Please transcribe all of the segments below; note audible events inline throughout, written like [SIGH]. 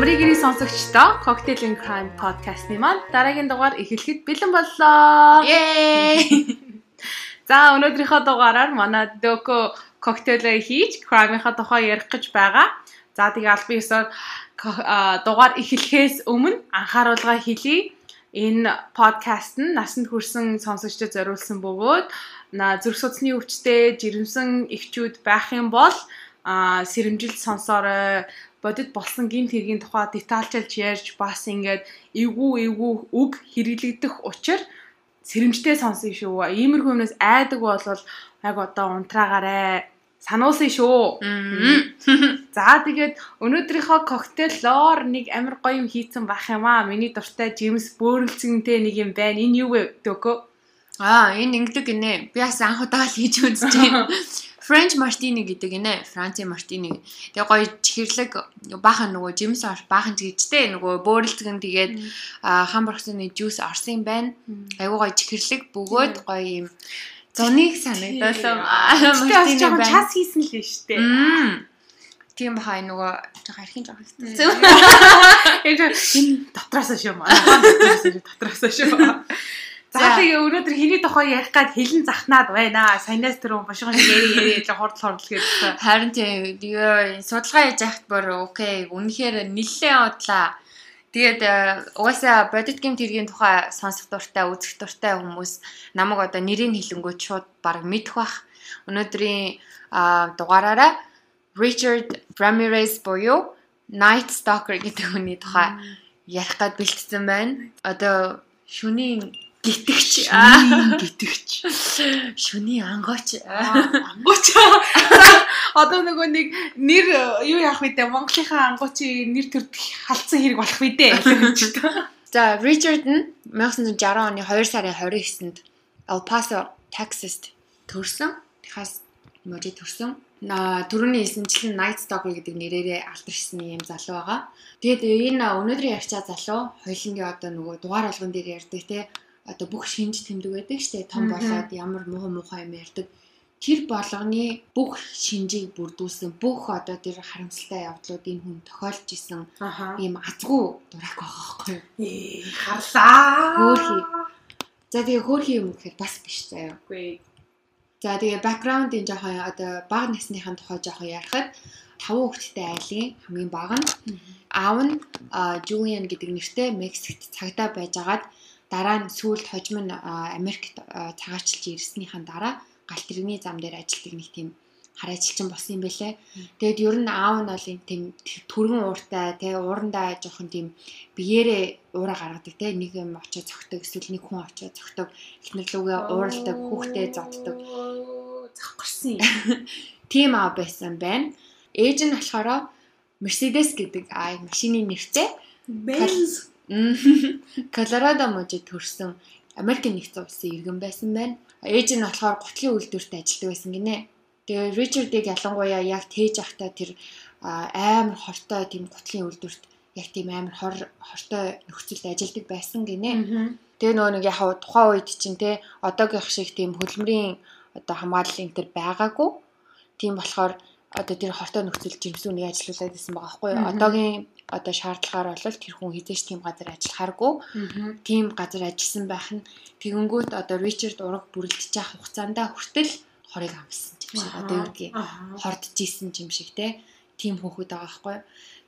Амрыг гэрийн сонсогчдоо Cocktail and Crime podcast-ны маань дараагийн дугаар эхлэхэд бэлэн боллоо. [LAUGHS] За өнөөдрийнхөө дугаараар манай Дөкө коктейлээ хийж crime-ийнхаа тухай ярих гэж байгаа. За тэгээ албан ёсоор дугаар эхлэхээс өмнө анхааруулга хэлье. Энэ подкаст нь насанд хүрсэн сонсогчдод зориулсан бөгөөд зүрх судасны өвчтэй жирэмсэн эхчүүд байх юм бол а сэрэмжилт сонсоорой бодит болсон гинт хэргийн тухай детальчилж ярьж бас ингээд эвгүй эвгүй үг хэрэглэгдэх учир сэрэмжтэй сонсон шүү. Иймэрхүү юмнаас айдаг болвол яг одоо унтраагаарэ сануулсан шүү. За тэгээд өнөөдрийнхөө коктейлоор нэг амар гоё юм хийцэн байх юм аа. Миний дуртай Джеймс бөөрөлцгөнтэй нэг юм байна. Энэ юу вэ? Дөгөө. Аа, энэ ингэдэг гинэ. Би бас анх удаа л хийж үзчихэв. [LAUGHS] French martini гэдэг нэ Францын martini. Тэгээ гоё чихэрлэг баахан нөгөө жимс ор баахан чигчтэй нөгөө бөөрөлцгэн тэгээд хамбархсны жуус орсон юм байна. Айгуу гоё чихэрлэг бөгөөд гоё юм зуныг санагдсан. martini байна. Час хийсэн л нь шүү дээ. Тийм бахаа нөгөө жоо архийн жоо хийсэн. Энэ дотроосоо шүү маа. [LAUGHS] Дотроосоо шүү. За тэгээ өнөөдөр хэний тухай ярих гад хэлэн захнаад байна. Саянаас тэр бошгон шиг яри яри л хурд хурд гэж. Харин тийм судалгаа хийж яхад бор окей. Үнэхээр нэлээд одлаа. Тэгээд э, угаасаа бодит гейм тэргийн тухай сонсох дуртай, үзэх дуртай хүмүүс намайг одоо нэрийг хэлэнгүүт шууд баг мэдэх бах. Өнөөдрийн дугаараараа Richard Ramirez буюу Night Stalker гэдэг хүний тухай ярих гад бэлтцсэн байна. Одоо шөнийн Гитгэж гитгэж шүний ангооч. Ангооч. Одоо нөгөө нэг нэр юу яах вэ Монголынхаа ангуучийн нэр төр халдсан хэрэг болох вэ дээ За Ричард нь 1960 оны 2 сарын 29-нд El Paso, Texas төрсөн. Техас можид төрсөн. На төрөний эсэнчлэн Night Stalker гэдэг нэрээрээ алдаршсан юм залуу байгаа. Тэгээд энэ өнөөдрийн ярьчаа залуу хоёлынгийн одоо нөгөө дугаар алган дээр ярьдаг те одоо бүх шинж тэмдэг байдаг штэ. Том болоод ямар муу муухай юм ярьдаг. Тэр болгоны бүх шинжийг бүрдүүлсэн бүх одоо тэр харамсалтай явдлууд энэ хүн тохиолж исэн ийм азгуу дурак байгаа байхгүй юу? Харлаа. Хөөхий за тэгээ хөөхий юм гэхэд бас биш заяа. Үгүй. За тэгээ бэкграунд энэ жоохон одоо бага насныхын тухай жоохон ярихад таван хүүхэдтэй айлын хамгийн бага нь аав нь Жулиан гэдэг нэртэй Мексикт цагдаа байжгаад дараа нь сүүлд хожим нь Америкт цагаачлж ирснийхэн дараа галт тэрэгний зам дээр ажилладаг нэг тийм хар ажилчин болсон юм бэлээ. Тэгэд ер нь аав нь бол тийм түргэн ууртай тий уурандаа жоохон тийм биеэрээ уура гаргадаг тий нэг юм очиж цогтөг эсвэл нэг хүн очиж цогтөг эхнэр лүгээ ууралдаг хүүхдээ зоддог. Завхарсан [LAUGHS] тийм аав байсан байна. Ээж нь болохоор Mercedes гэдэг аа машины нэртэй. Benz [LAUGHS] Колорадо мужид төрсэн Америк нэгдсэн улсын иргэн байсан байна. Ээж нь болохоор гутлын үйлдвэрт ажилладаг байсан гинэ. Тэгээ Ричардыг ялангуяа яг тээж ахтаа тэр амар хортой тийм гутлын үйлдвэрт яг тийм амар хор хортой нөхцөлд ажилладаг байсан гинэ. Тэгээ нөгөө нэг яг тухайн үед чинь те одоогийнх шиг тийм хөдөлмөрийн одоо хамгааллын төр байгаагүй. Тийм болохоор одоо тэр хортой нөхцөл жимсүүнийг ажилуулад байсан байгаа байхгүй юу. Одоогийн одоо шаардлагаар бол тэр хүн хизээч тийм газар ажиллахааргүй. Тийм газар ажилласан байх нь тэгэнгүүт одоо Ричард ураг бүрлдэж явах хугацаанд хүртэл хорыг амссан юм шиг. Одоо юу гэдгийг хордж исэн юм шиг те. Тийм хүүхэд байгаа байхгүй.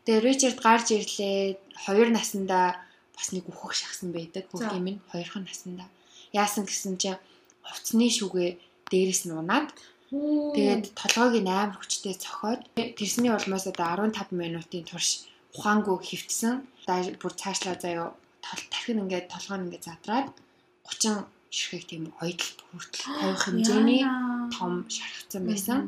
Тэгээ Ричард гарч ирлээ. Хоёр наснда бас нэг үхэх шахсан байдаг. Хүүхдийн минь хоёрхан наснда. Яасан гэсэн чинь хувцсны шүгэ дээрээс нь унаад Тэгээд толгойг нь амар хүчтэй цохоод тэрсний улмаас одоо 15 минутын турш ухаангүй хөвтсөн. Бүр цаашлаа заяа тархин ингээд толгой нь ингээд задраад 30 ширхэг тийм ойдол хүртэл [GASPS] тавих хэмжээний том шархацсан байсан.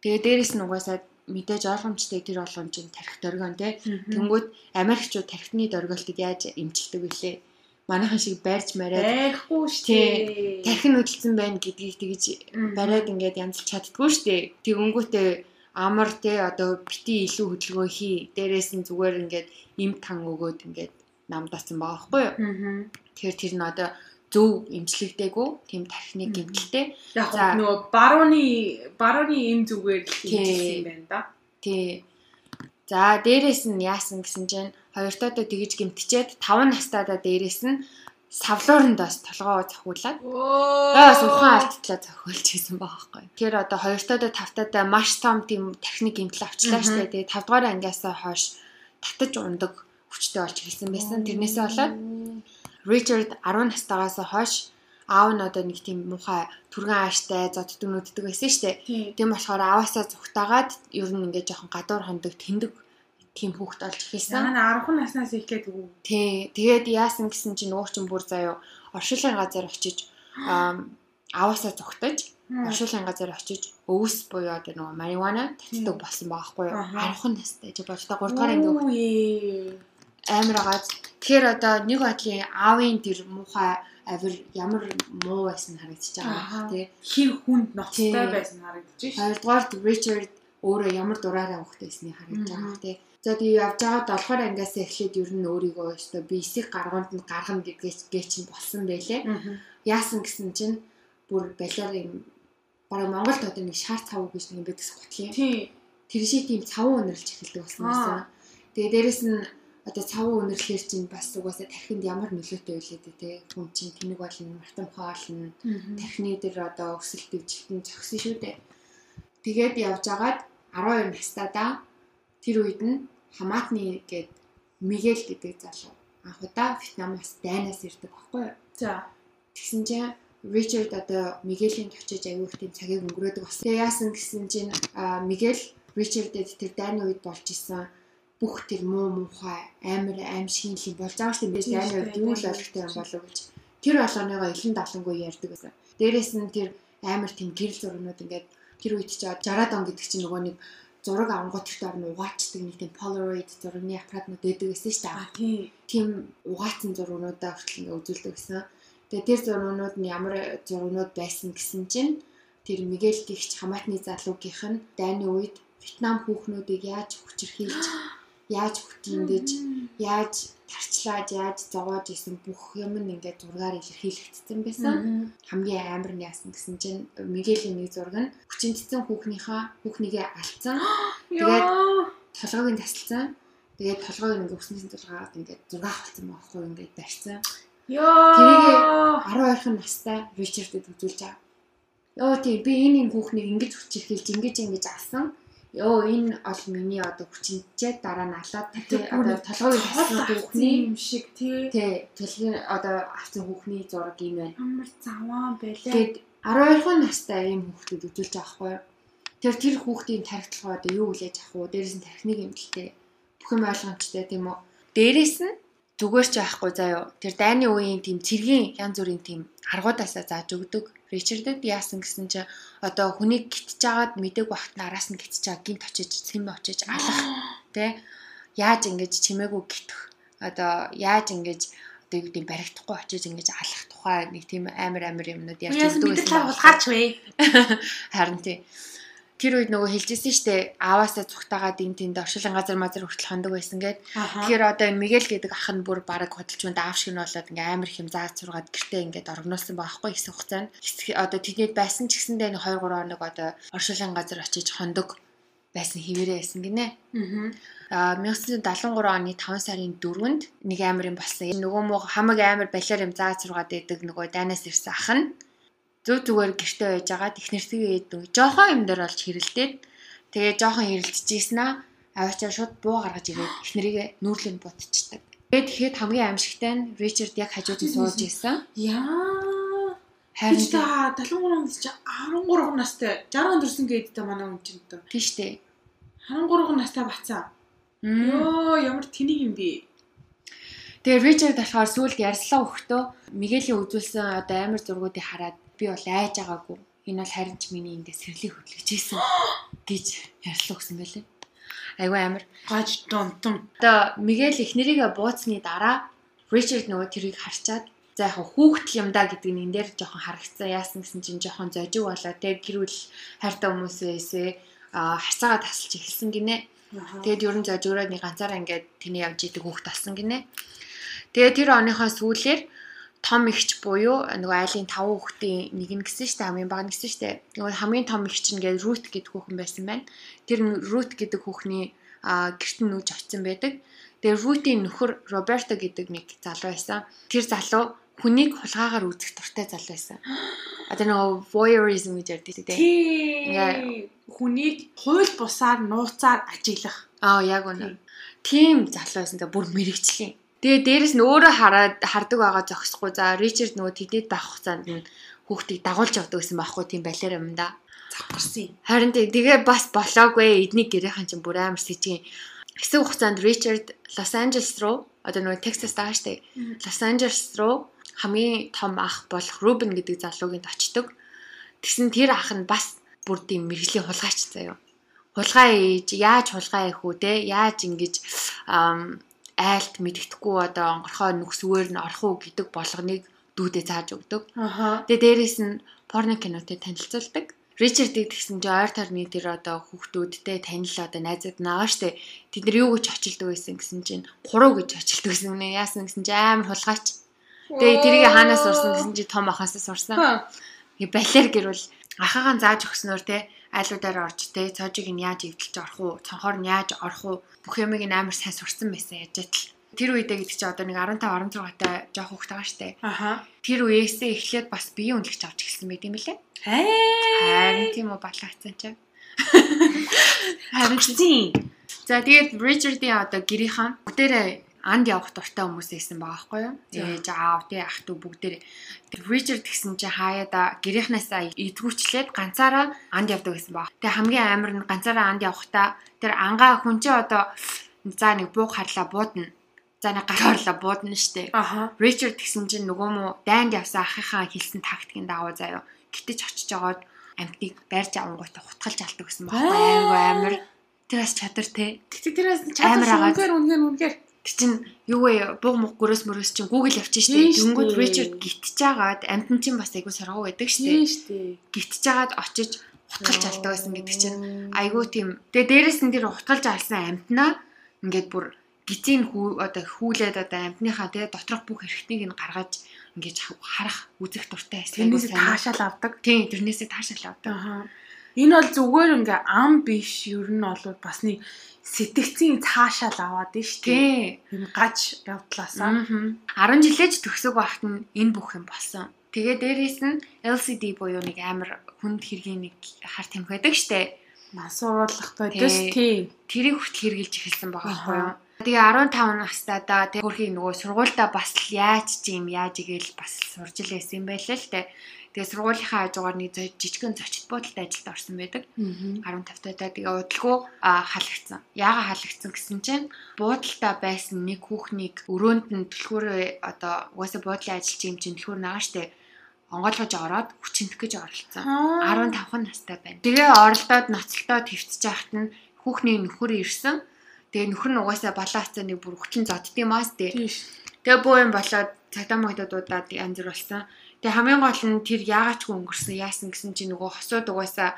Тэгээ дээрэс нь угаасаа мэдээж ойлгомжтой тэр болгоомжийн тархи дөргөн тий. Тэнгүүд Америкчууд тархины дөргөлтөд яаж эмчилдэг вүлээ? Манайхан шиг байрч мараад байхгүй шүү дээ. Тархин хөдөлсөн байна гэдгийг тэгж бариад ингээд янзлж чаддгүй шүү дээ. Тэгэнгүүтээ амар те одоо бити илүү хөдөлгөөн хий. Дээрээс нь зүгээр ингээд им тан өгөөд ингээд намдаасан байгаа байхгүй юу? Тэгэхээр тэр нь одоо зөв имжлэгдээгүй тийм тархины гэмтэлтэй. За нөгөө барууны барууны им зүгээр л хийсэн юм байна да. Тий. За дээрэс нь яасан гэсэн чинь хоёртоодоо тэгж гимтчихэд 5 настайдаа дээрэс нь савлуурандаас толгоо цохиулаад аа бас ухаан алдтлаа цохиулж хийсэн байгаа байхгүй. Тэгэхээр одоо хоёртоодоо тавтаадаа маш том тийм техник гимтэл авчлаа штэ. Тэгээ 5 дугаар ангиасаа хойш татаж ундаг хүчтэй болж хэлсэн байсан. Тэрнээсээ болоод Ричард 10 настайгаас хойш аав нь одоо нэг тийм муухай түргэн ааштай зоддөг нүддэг байсан дээ. Тийм болохоор ааваасаа зүгтаагаад ер нь ингээд жоохон гадуур хондог тэндэг тийм хүүхд болж ихсэн. Яна 10 наснаас их гээд үгүй. Тий. Тэгээд яасан гэсэн чинь нөгөө чинь бүр заяо оршуулгын газар очиж ааваасаа зүгтаж оршуулгын газар очиж өвс буюу одоо нөгөө маривана татдаг болсон байхгүй юу? 10 настай чи болж та 3 дугаар анги хүүхд амар агаад тэгэхээр одоо нэг бодлын аавын тэр муухай авир ямар муу байсан харагдаж байгаа тий. Хин хүнд ноцтой байсан харагдаж байна. Хоёрдугаар Ричард өөрөө ямар дураараа хөхтэйсний харагдаж байгаа тий. За тэгээ явж байгаа долохоор ангиас эхлээд ер нь өөрийгөө өстой би эсийг гаргуунд нь гаргана гэдгээ гээ чинь болсон байлээ. Яасан гэсэн чинь бүр балиар юм бараг Монголд одоо нэг шаар цав гэж нэг юм байдаг сготлын. Тий. Тэр шиг тийм цавуу өнөрлж эхэлдэг болсон байсан. Тэгээ дээрэс нь одоо цавуу өнөрлөхөр чинь бас угаасаа тархинд ямар нөлөөтэй байлээ те хүн чинь тэнэг болно мартам хоолно тархины дээр одоо өсөлт дэвжилтэн зогсон шүү дээ тэгээд явж агаад 12 настайдаа тэр үед нь хамаатны гээд Мигэл гэдэг залуу анх удаа Вьетнамаас дайнаас ирдэг байхгүй юу за тэгсэн чинь Ричард одоо Мигелийн очиж аягүй их тийм цагийг өнгөрөөдөг болсон. Тэгээ яасан гэсэн чинь Мигел Ричардэд тэр дайны үед болж исэн бүх тэр муу муухай амар аимшигнэл болж байгаа шүү дээ. Дайны үед юу л ойлгохтой юм болов гэж. Тэр болгоныгоо илэн далангуй ярьдаг гэсэн. Дээрээс нь тэр амар тийм гэрэл зургнууд ингээд тэр үед чи 60-аад он гэдэг чинь нөгөө нэг зураг авангууд ихтэй орно угаачдаг нэг тийм Polaroid зургийн аппаратнууд байдаг гэсэн шүү дээ. Тийм. Угаацсан зургуудаа хүртэл ингээд үзүүлдэг гэсэн. Тэгээ тэр зургууд нь ямар зургууд байсан гэсэн чинь тэр Мигель гихч хамаатны залуугийнх нь дайны үед Вьетнам хүүхнүүдийг яаж хүчрхийлж [GASPS] яаж хөтлөнгөж яаж тарчлаад яаж зовоож исэн бүх юм нь ингээд зургаар илэрхийлэгдсэн байсан. Хамгийн амар нь яасан гэсэн чинь Мигелийн нэг зураг нь хүчинтсэн хүүхнийхээ хүүхнийгээ алдсан. [GASPS] Тэгээд толгойг нь тасалсан. Тэгээд толгойг ингээд өснөсөн толгойд ингээд зураг авалцсан байхгүй ингээд барьсан. Йоо. Тэрийг 12 настай Ричардэд үзүүлж байгаа. Йоо тий би энэ хүүхнийг ингэж хүчирхийлж ингэж ингэж алсан ёо энэ ол миний одоо хүчинчээ дараа нь алаад тий одоо толгойг хасан хүүхний юм шиг тий тий төлгийн одоо авсан хүүхний зураг юм байна. Амар заваа байлаа. Тэгээд 12 настай ийм хүүхдүүд үзүүлж байгаа хгүй. Тэр тэр хүүхдийн тархитлогоо одоо юу хүлээж авах уу? Дээрээс нь тархиныг эмгэлтэй бүх юм ойлгомжтой тийм үү? Дээрээс нь зүгээр ч байхгүй заяо. Тэр дайны үеийн тийм цэргийн янз бүрийн тийм аргуудаасаа зааж өгдөг Ричардэд яасан гэсэн чи одоо хүнийг гитж агаад мэдээг багт нараас нь гитж байгаа гинт очиж сэм очиж алах [GASPS] тэ яаж ингэж чимээгүй гитэх одоо яаж ингэж одоо юу гэдэг баригдахгүй очиж ингэж алах тухай нэг тийм амар амар юмнууд ярьж өгдөг байсан. Хулгаач вэ? [LAUGHS] Харин тий тэр үед нөгөө хэлжсэн штэ ааваасаа цухтагаад энэ тэнд оршилын газар мазар хүртэл хондог байсан гэд. Тэгэхээр одоо энэ Мигэл гэдэг ах нь бүр бараг хөдөлчмөнд аав шиг нь болоод ингээ амар их юм зааж сургаад гэртээ ингээд оргнуулсан байхгүй хэсэг хугацаанд. Одоо тэднийд байсан ч гэсэндээ 2 3 хоног одоо оршилын газар очиж хондог байсан хിവэрэ байсан гинэ. Аа 1973 оны 5 сарын 4-нд нэг амар юм болсон. Нөгөө муу хамаг амар балиар юм зааж сургаад байдаг нөгөө дайнаас ирсэн ах нь зөв зүгээр гэртээ байж байгаа технэртэйгээ ээдэг. Жохон юм дээр болж хэрэлдээд тэгээ жохон хэрэлдчихсэн аа аваачаа шууд буу гаргаж ирээд эхнэрийгээ нүүрлэн бутчихдаг. Тэгээд тэгэхэд хамгийн аимшигтай нь Ричард яг хажууд нь сууж исэн. Яа. Харин та 73 он чи 13 настай 60 он төрсөн гэдэгтэй манай хүн чинь дөө. Тийм штэ. 13 настай бацаа. Йоо ямар тэнийг юм бэ? Тэгээ Ричард болохоор сүүлд ярьслаа өгтөө Мигелийн үзүүлсэн одоо амар зургуудыг хараад би бол айж байгаагүй. Энэ бол харин ч миний эндээ сэрлийг хөтлөж ийсэн гэж ярьслаа өгсөн байлээ. Айгүй амар. Гаж донтон. Одоо Мигель эхнэрийгээ бууцны дараа Ричард нөгөө тэрийг харчаад за яг хүүхдэл юм да гэдэг нь энэ дээр жоохон харагцсан. Яасан гэсэн чинь жоохон зожиг болоо. Тэг гэрүүл хайртай хүмүүсээсээ харцаагаа тасалж эхэлсэн гинэ. Тэгэд ерөн зожигроод нэг ганцаараа ингээд тэний явж идэг хүүхд болсон гинэ. Тэгээ тэр оныхоо сүүлээр том ихч буюу нөгөө айлын 5 хүүхдийн нэг нь гэсэн штэ хамгийн бага гэсэн штэ нөгөө хамгийн том ихч нь гээд Рут гэдэг хүүхэн байсан байна. Тэр Рут гэдэг хүүхний гэрт нь нүүж очсон байдаг. Тэгээ Рутийн нөхөр Роберто гэдэг нэг залуу байсан. Тэр залуу хүнийг хулгаагаар үзэх дуртай залуу байсан. Одоо нөгөө voyeurism гэж ярьдаг тийм. Тийм. Хүнийг хууль бусаар нууцаар ажиглах. Аа яг үнэ. Тийм залуу байсан та бүр мэрэгчлийн. Тэгээ дээрэс нь өөрөө хараад хардаг байгаа зохисгүй. За Ричард нөгөө тэдэд байх хугацаанд нь хүүхдийг дагуулж явдаг гэсэн байхгүй тийм балер юм да. Завхарсан. Харин тэгээ бас болоогүй эдний гэрийнхэн чинь бүр амар сэжгийн хэсэг хугацаанд Ричард Лос Анжелес руу одоо нөгөө Texas даа штэ. Лос Анжелес руу хамгийн том ах болох Рубен гэдэг залуугийн очдог. Тэгсэн тэр ах нь бас бүр тийм мэрэгжлийн хулгайч заяа. Хулгай ээж яаж хулгай их үү те яаж ингэж айлт мэддэхгүй одоо онгорхоо нүксвээр нь орох уу гэдэг болгоныг дүүдээ зааж өгдөг. Тэгээ дээрэс нь порно кинотой танилцуулдаг. Ричардыг тэгсэн чинь ойр тарны тэр одоо хүүхдүүдтэй танил одоо найзууд нагаа штэ. Тэд нар юу гэж очилдог байсан гэсэн чинь гурав гэж очилдог гэсэн үнэ. Яасан гэсэн чинь амар хулгайч. Тэгээ тэрийг хаанаас сурсан гэсэн чинь том ахаас сурсан. Тэгээ балер гэрвэл ахагаан зааж өгснөөр те айлуудаар орж те цоожиг нь яаж эвдэлж орох уу, цонхоор нь яаж орох уу бүх юмыг нь амар сайн сурсан байсан яж атал. Тэр үедээ гэдэг чинь одоо нэг 15 16 таа жоох хүүхэд байгаа штэ. Аха. Тэр үеэсээ эхлээд бас биеийн үнэлэгч авч эхэлсэн байт юм лээ. Харин тийм үү балаагцсан чинь. [LAUGHS] Харин тийм. За тэгээд Richard-ийн одоо гэрийнхэн бүгдээрээ анд явах дуртай хүмүүс байсан байгаа байхгүй юу? Ээж аав тий ах トゥ бүгдээрээ. Richard гэсэн чинь хаяада гэрийнхнаасаа эдгүүчлээд ганцаараа анд явдаг гэсэн баг. Тэгээ хамгийн амар нь ганцаараа анд явахдаа тэр ангаа хүн чинь одоо за нэг бууг харлаа буудна. За нэг гар харлаа буудна штэ. Richard гэсэн чинь нөгөө мó дайнд явсан ахынхаа хэлсэн тактикийн дагуу заяа. Гитэж очиж жагаад амтныг байрж авангуйтай хутгалж алдаг гэсэн байхгүй юу? Амар. Тэр бас чадвар те. Тэгтээ тэрээс Амар чадвар агаад. үнээр үнээр үнээр. Тэг чин юу вэ? Буг муг гөрөөс мөрөөс чин Google явчих штэ. Тэнгүүд Richard гитж жагаад амтан чин бас айгу саргуу байдаг штэ. Гитж жагаад очиж хутгалж алдаг байсан гэдэг чинь айгу тийм. Тэгээ дээрэс нь тэр хутгалж алсан амтнаа ингээд бүр гитийн хүү одоо хүүлээд одоо амтныхаа тэгээ доторх бүх эрхтнийг нь гаргаж ингээд харах үзэх дуртай байсан. Тэрнээс таашаал авдаг. Тийм тэрнээсээ таашаал авдаг. Аха. Энэ бол зүгээр ингээ ам биш ер нь бол бас нэг сэтгцийн цаашаал аваад нь штэ. Тийм. Энэ гаж явдлаасаа. Аа. 10 жилээж төгсөг байхад нь энэ бүх юм болсон. Тэгээ дээрээс нь LCD буюу нэг амар хүнд хэргийн нэг хар тамхи байдаг штэ. Нас уруулахтай Тий. дэс тий. Тэрийг хүртэл хэрглэж эхэлсэн байгаа байхгүй юу? Тэгээ 15 настайдаа тэг хөрхийн нөгөө сургуультай бас яаж ч юм яаж игээл бас сурж л байсан юм байлаа л те. Тэгээ сургуулийнхаа хажуугаар нэг жижигхэн зочид буудалтай ажилд орсон байдаг. 15 таадаа тэгээ удалгүй халагдсан. Яага халагдсан гэсэн чинь буудалтай байсан нэг хүүхнийг өрөөнд нь түлхүүрээ одоо угаасаа буудлын ажилч юм чинь түлхүүр нагаа штэ онгойлгож ороод хүчинтэх гэж оролцсон. 15 настай байна. Тэгээ оролдоод ноцолтоо твцэж яхад нь хүүхний нөхөр ирсэн. Тэгээ нөхөр нь угаасаа балаа хацааны бүр хүчин зоддсон маас дээ. Тийш. Тэгээ боо юм болоод цагдаа мөгдөдуудаад янз бүр болсон. Тэгээ хамгийн гол нь тэр яагаад ч өнгөрсөн яасан гэсэн чинь нөгөө хосууд угаасаа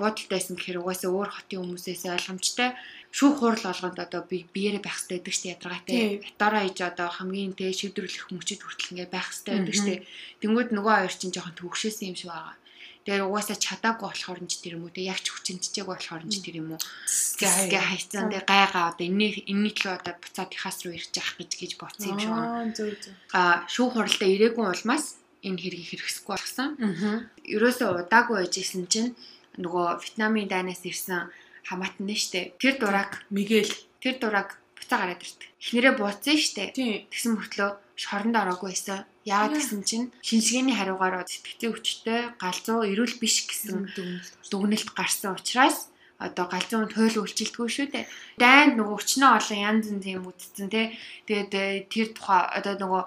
буудалтайсэн гэхээр угаасаа өөр хотын хүмүүсээс ойлгомжтой шүүх хурал олгонд одоо би биеэрээ байх хэрэгтэй гэдэг чинь ядаргаатай. Ятараа иж одоо хамгийн тэ шийдвэрлэх мөчөд хүртэл ингээ байх хэрэгтэй гэдэг чинь тэнгууд нөгөө хоёр чинь жоохон төгшөөсөн юм шиг байгаа. Тэгээ угаасаа чадаагүй болохоор нь ч тэр юм уу те яг ч хүчинчээг болохоор нь ч тэр юм уу гээ хайцсан тэгээ гайгаа одоо энэний энэний төлөө одоо буцаад ихаас руу явах гэж гэж боцсон юм шиг. Аа зөв зөв. А шүүх хуралдаа ирээгүй улмаас энэ хэргийг хэрэгсэхгүй болсон. Ерөөсөө удаагүй байжсэн чинь нөгөө Вьетнамын дайнаас ирсэн хамаатан нь штэ. Тэр дураг Мигэл. тэр дураг буцаа гараад ирдэг. Эхнэрээ бууцсан штэ. Тэгсэн мөртлөө шоронд ороогүй байсан. Яагаад гэсэн чинь шинжлэгээний хариугаар сэтгцийн хүчтэй галзуу эрүүл биш гэсэн дүгнэлт гарсан учраас одоо галзуу хүнд хууль үйлчилдэггүй шүү дээ. Дайнд нөгөө өчнөө олон янз янзын юм үтцэн тий. Тэгээд э, тэр тухай одоо нөгөө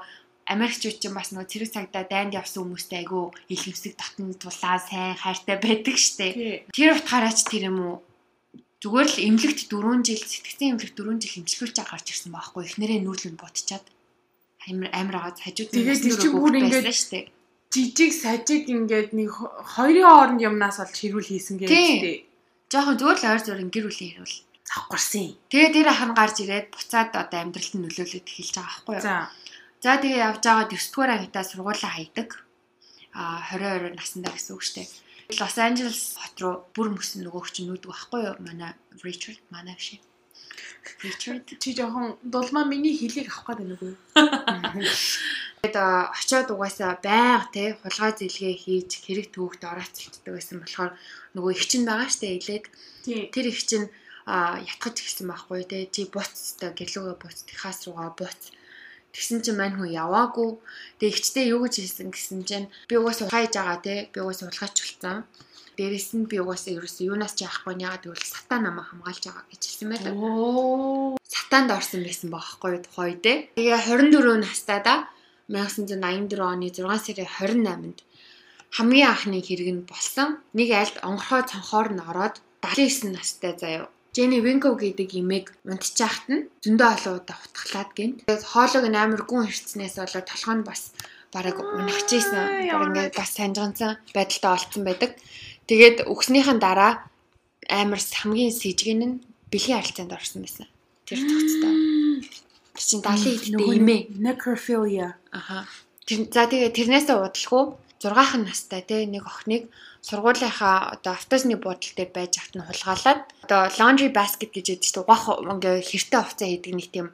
Америкчууд ч бас нөгөө цэрэг цагдаа дайнд явсан хүмүүстэй айгүй илгэвсэг татны тулаа сайн хайртай байдаг штэ. Тэр утгаараач тэр юм уу зүгээр л эмнэлэгт 4 жил сэтгцийн эмнэлэгт 4 жил хэмжлүүлж гарч ирсэн байхгүй эхнэрээ нүүлэн бодчихад амар амар агаад хажууд Тэгээд тэр чинь бүр ингээд штэ. Жижиг сажиг ингээд нэг хо- хоёрын хооронд юмнаас болж хэрүүл хийсэн гэж тий. Жохон зүгээр л ойр зургийн гэр бүлийн хэрүүл. Завхарсан. Тэгээ тэр ахын гарч ирээд буцаад одоо амьдралд нь нөлөөлөд эхэлж байгаа байхгүй юу? За. За тэгээ явж байгаа 9 дугаар ангидаа сургуулаа хайдаг. А 20 20 наснда гэсэн үг дээ. Лос Анжелес хот руу бүр мөсөн нөгөөх чинь нүүдэг байхгүй юу? Манай Ричард манай шиг. Richard Чи жоохон дулмаа миний хөлийг авах байна уу? Тэгээд очиод угаасаа байга те хулгай зэлгээ хийж хэрэг төвөгт орооцолтдог байсан болохоор нөгөө их чинь байгаа штэ илээд тэр их чинь а ятгаж эхэлсэн байхгүй те чи буцтай гэрлүүгээ буц техас руугаа буц тэгсэн чинь мань хүн яваагүй. Тэгээ ихчтэй юу гэж хэлсэн гэсэн чинь би угаасаа хайж байгаа те. Би угаасаа хулгайч болсон. Дээрэс нь би угаасаа ерөөсөө юунаас ч яахгүй яагаад гэвэл сатан намайг хамгаалж байгаа гэж хэлсэн байдаг сатанд орсон байсан байхгүй тухай дээ. Тэгээ 24 настайда 1984 оны 6 сарын 28-нд хамгийн анхны хэрэг нь болсон. Нэг айлд онгорхой цонхоор нь ороод 79 настай заяа. Jenny Winkle гэдэг имийг унтчихагт нь зөндөө олон удаа утгалаад гинт. Хоолойг амар гүн хэрцнээс болоод толгой нь бас бараг унагчээсэн. Бараг ингээд бас санжганцсан байдалтай олцсон байдаг. Тэгээд өгснийхэн дараа амар хамгийн сэжгэн нь бэлгийн харилцаанд орсон байсан. Тэр төгсдөө. Тэр чинь 70 эдтэй имээ. Necrophilia. Аха. Тэр за тэгээ тэрнээсээ удалгүй 6хан настай те нэг охиныг сургуулийнхаа одоо автобусны буудлын дээр байж авт нь хулгаалаад одоо laundry basket гэж яддаг шүү. Угаах ингээ хэртэй хувцас хийдэг нэг тийм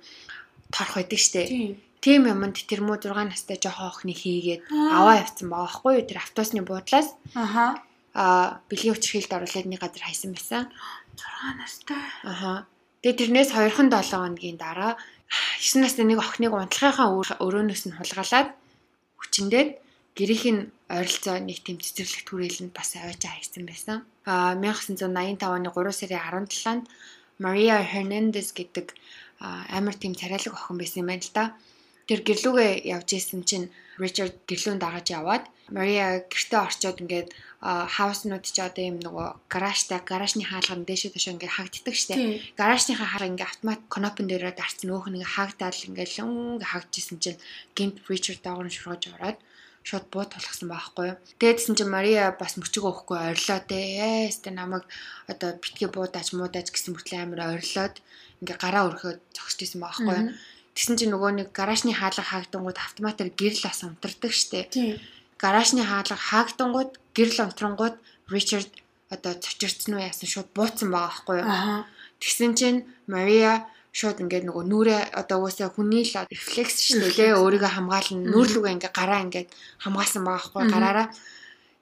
торх байдаг. Тий. Тийм юмд тэр муу 6 настай жоохон охины хийгээд аваа явцсан байгаа байхгүй юу? Тэр автобусны буудлаас Аха. аа бэлгийн өчрхийлд оруулаад нэг газар хайсан байсан. 6 настай. Аха. Тэгээ тэрнээс 2хан 7 хоногийн дараа [SIGHS] 9 насны нэг охиныг унтлагынхаа өрөөнөөс нь хулгайлаад хүчиндээд гэрийнх нь ойролцоо нэг тийм цэцэрлэг түрээлэнд бас аваачаа хайсан байсан. Аа 1985 оны 3 сарын 17-нд Мария Hernandez гэдэг амар тийм царайлаг охин байсан юм байна л да. Тэр гэрлүүгээ явж исэн чинь Ричард гэрлүүнд дагаж яваад Мария гэртээ орчоод ингээд хауснууд ч одоо юм нөгөө гаражтай гаражны хаалганд дээшээ төшөө ингээд хагддаг. Тий. гаражныхаа хар ингээ автомат конопен дээрээ дарцсан өөх нь ингээ хаагдаад ингээ лүн ингээ хагдчихсан чинь гинт Ричард дагавар шургаж ороод шууд буу толгсон байхгүй юу. Тэгээдсэн чинь Мария бас мөчөг өөхгүй орилоо дээ. Ястэ намайг одоо битгий буудааж муудааж гэсэн мөртлөө амар орилоод ингээ гараа өрхөө зогсож исэн байхгүй. Тэгсэн чинь нөгөө нэг гаражны хаалга хаагдангууд автоматар гэрэл ас унтардаг Тий. гаражны хаалга хаагдангууд гэрэл онтрongууд Ричард одоо цочирцсан уу яасан шууд бууцсан байгаа байхгүй. Тэгсэн чинь Мария шууд ингээд нөгөө нүрээ одоо уусаа хүний л рефлекс шүү дээ лээ. Өөрийгөө хамгаална. Нүүрлүгээ ингээд гараа ингээд хамгаалсан байгаа байхгүй гараараа.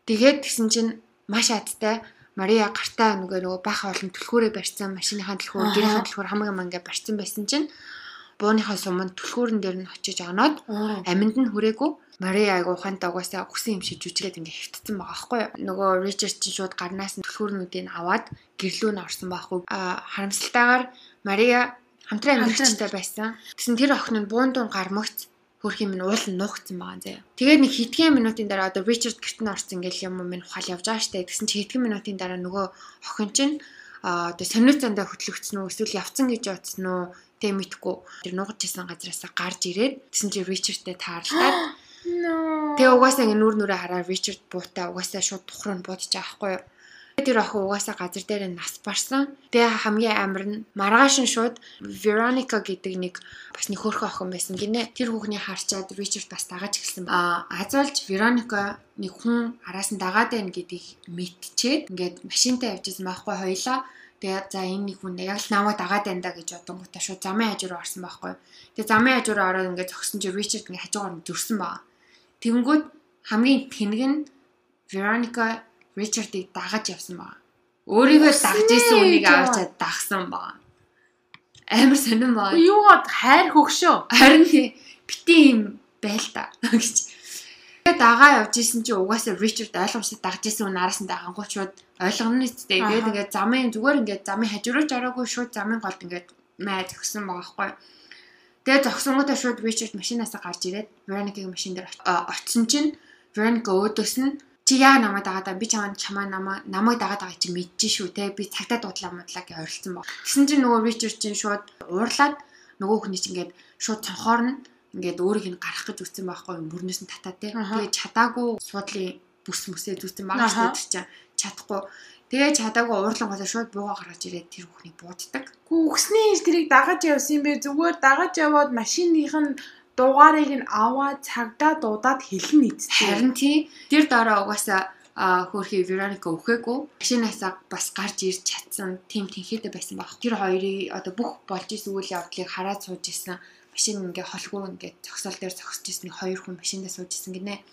Тэгээд тэгсэн чинь маш адтай Мария гартаа нөгөө нөгөө баха олон түлхүүрээ барьсан машиныхаа түлхүүр гэрийнхаа түлхүүр хамаг юм ингээд барьсан байсан чинь бууныхаа суманд түлхүүрэн дээр нь очиж оноод Оо. аминд нь хүрээгүй Мария айгу ухаантай угаасаа өгсөн юм шиг жүжиглээд ингээ хэвтцэн байгаа байхгүй юу. Нөгөө Ричард чинь шууд гарнаас нь түлхүүрнүүдийг аваад гэрлүү нь орсон байхгүй. А харамсалтайгаар Мария хамтран амьдчтай байсан. Тэгсэн тэр охин нь буун дуун гармагц хөрх юм нь уул нь нуугцсан байгаа заяа. Тэгээд нэг хэдхэн минутын дараа одоо Ричард гэрт нь орсон ингээл юм минь ухаал явж байгаа штэ. Тэгсэн чи хэдхэн минутын дараа нөгөө охин чинь одоо сониуцандаа хөтлөгдсөн үү эсвэл явцсан гэж бодсон уу тэг мэдгүй. Тэр нуугч исэн газараасаа гарч ирээд тэгсэн чи Ричардтэй таарлаад. [GASPS] Тэгээ угаасаа ингээ нүүр нүрээ хараа Ричард буутаа угаасаа шууд тухруу нь байгаа байхгүй юу. Тэр охин угаасаа газар дээр нь нас барсан. Тэгээ хамгийн амар нь маргааш нь шууд Veronica гэдэг нэг бас нэг хөөрхөн охин байсан гинэ. Тэр хүүхний харчаад Ричард бас дагаж эхэлсэн. Аа азуулж Veronica нэг хүн араас нь дагаад байна гэдгийг мэдчихээд ингээд машинтай явж исэн байхгүй хоёлаа. Тэгээ за энэ нэг хүн яг л намайг дагаад байна да гэж бодонгуудаа шууд замын хажуу руу орсон байхгүй. Тэгээ замын хажуу руу ороод ингээд зогсон чи Ричард ингээд хажуугаар нь зөрсөн баа. Тэнгүүд хамгийн тэнэг нь Veronica Richard-ыг дагаж явсан байна. Өөрийгөө дагж исэн үнийг Үсээ, авчаад дагсан байна. Амар сонирн байна. Юугаад хайр хөгшөө. Харин бити юм байл та [LAUGHS] гэж. Тэгээ дагаа явж исэн чи угаасаа Richard ойлгомжтой дагж исэн үн араас нь дагангууд шууд ойлгоно нэсттэй. Тэгээд ингээд замын зүгээр ингээд замын хажуурч ороогүй шууд замын голд ингээд маа зөксөн байгаа байхгүй. Тэгээ зогсонгуудаа шууд Richard машинаасаа гарч ирээд Veronica-гийн машин дээр очсон чинь Veronica өөдөөс нь чи яа намайг дагаад байгаа би чамаа чамаа намайг намайг дагаад байгаа чи мэдчихэж шүү те би цагтаа дуудлаа модлаа гэж ойрлцсон баг. Тэгсэн чинь нөгөө Richard чинь шууд уурлаад нөгөө хүний чинь ингээд шууд цонхоор нь ингээд өөрийг нь гарах гэж үтсэн байхгүй бүрнээс нь татаа те. Тэгээ чадаагүй суудлын бүс мүсээ зүтсэн дээ чинь чадахгүй. Тэгээ чадаагүй уурлангуудаа шууд буугаа гаргаж ирээд тэр хүүхнийг бууддаг. Гүгсний ил тэрийг дагаж явсан юм бэ? Зүгээр дагаж яваад машиных нь дугаарыг нь аваад цагдаа дуудаад хэлнэ эцтэй. Харин тий тэр дараа угаасаа а хөөрхи Вероника өвхөөгүй машинаасаа бас гарч ирж чадсан тийм тэнхээтэй байсан баг. Тэр хоёрыг одоо бүх болж исэн үйл явдлыг хараад сууж исэн машин ингээ холгүй ингээ зогсоол дээр зогсож исэн хоёр хүн машиндаа сууж исэн гинэ.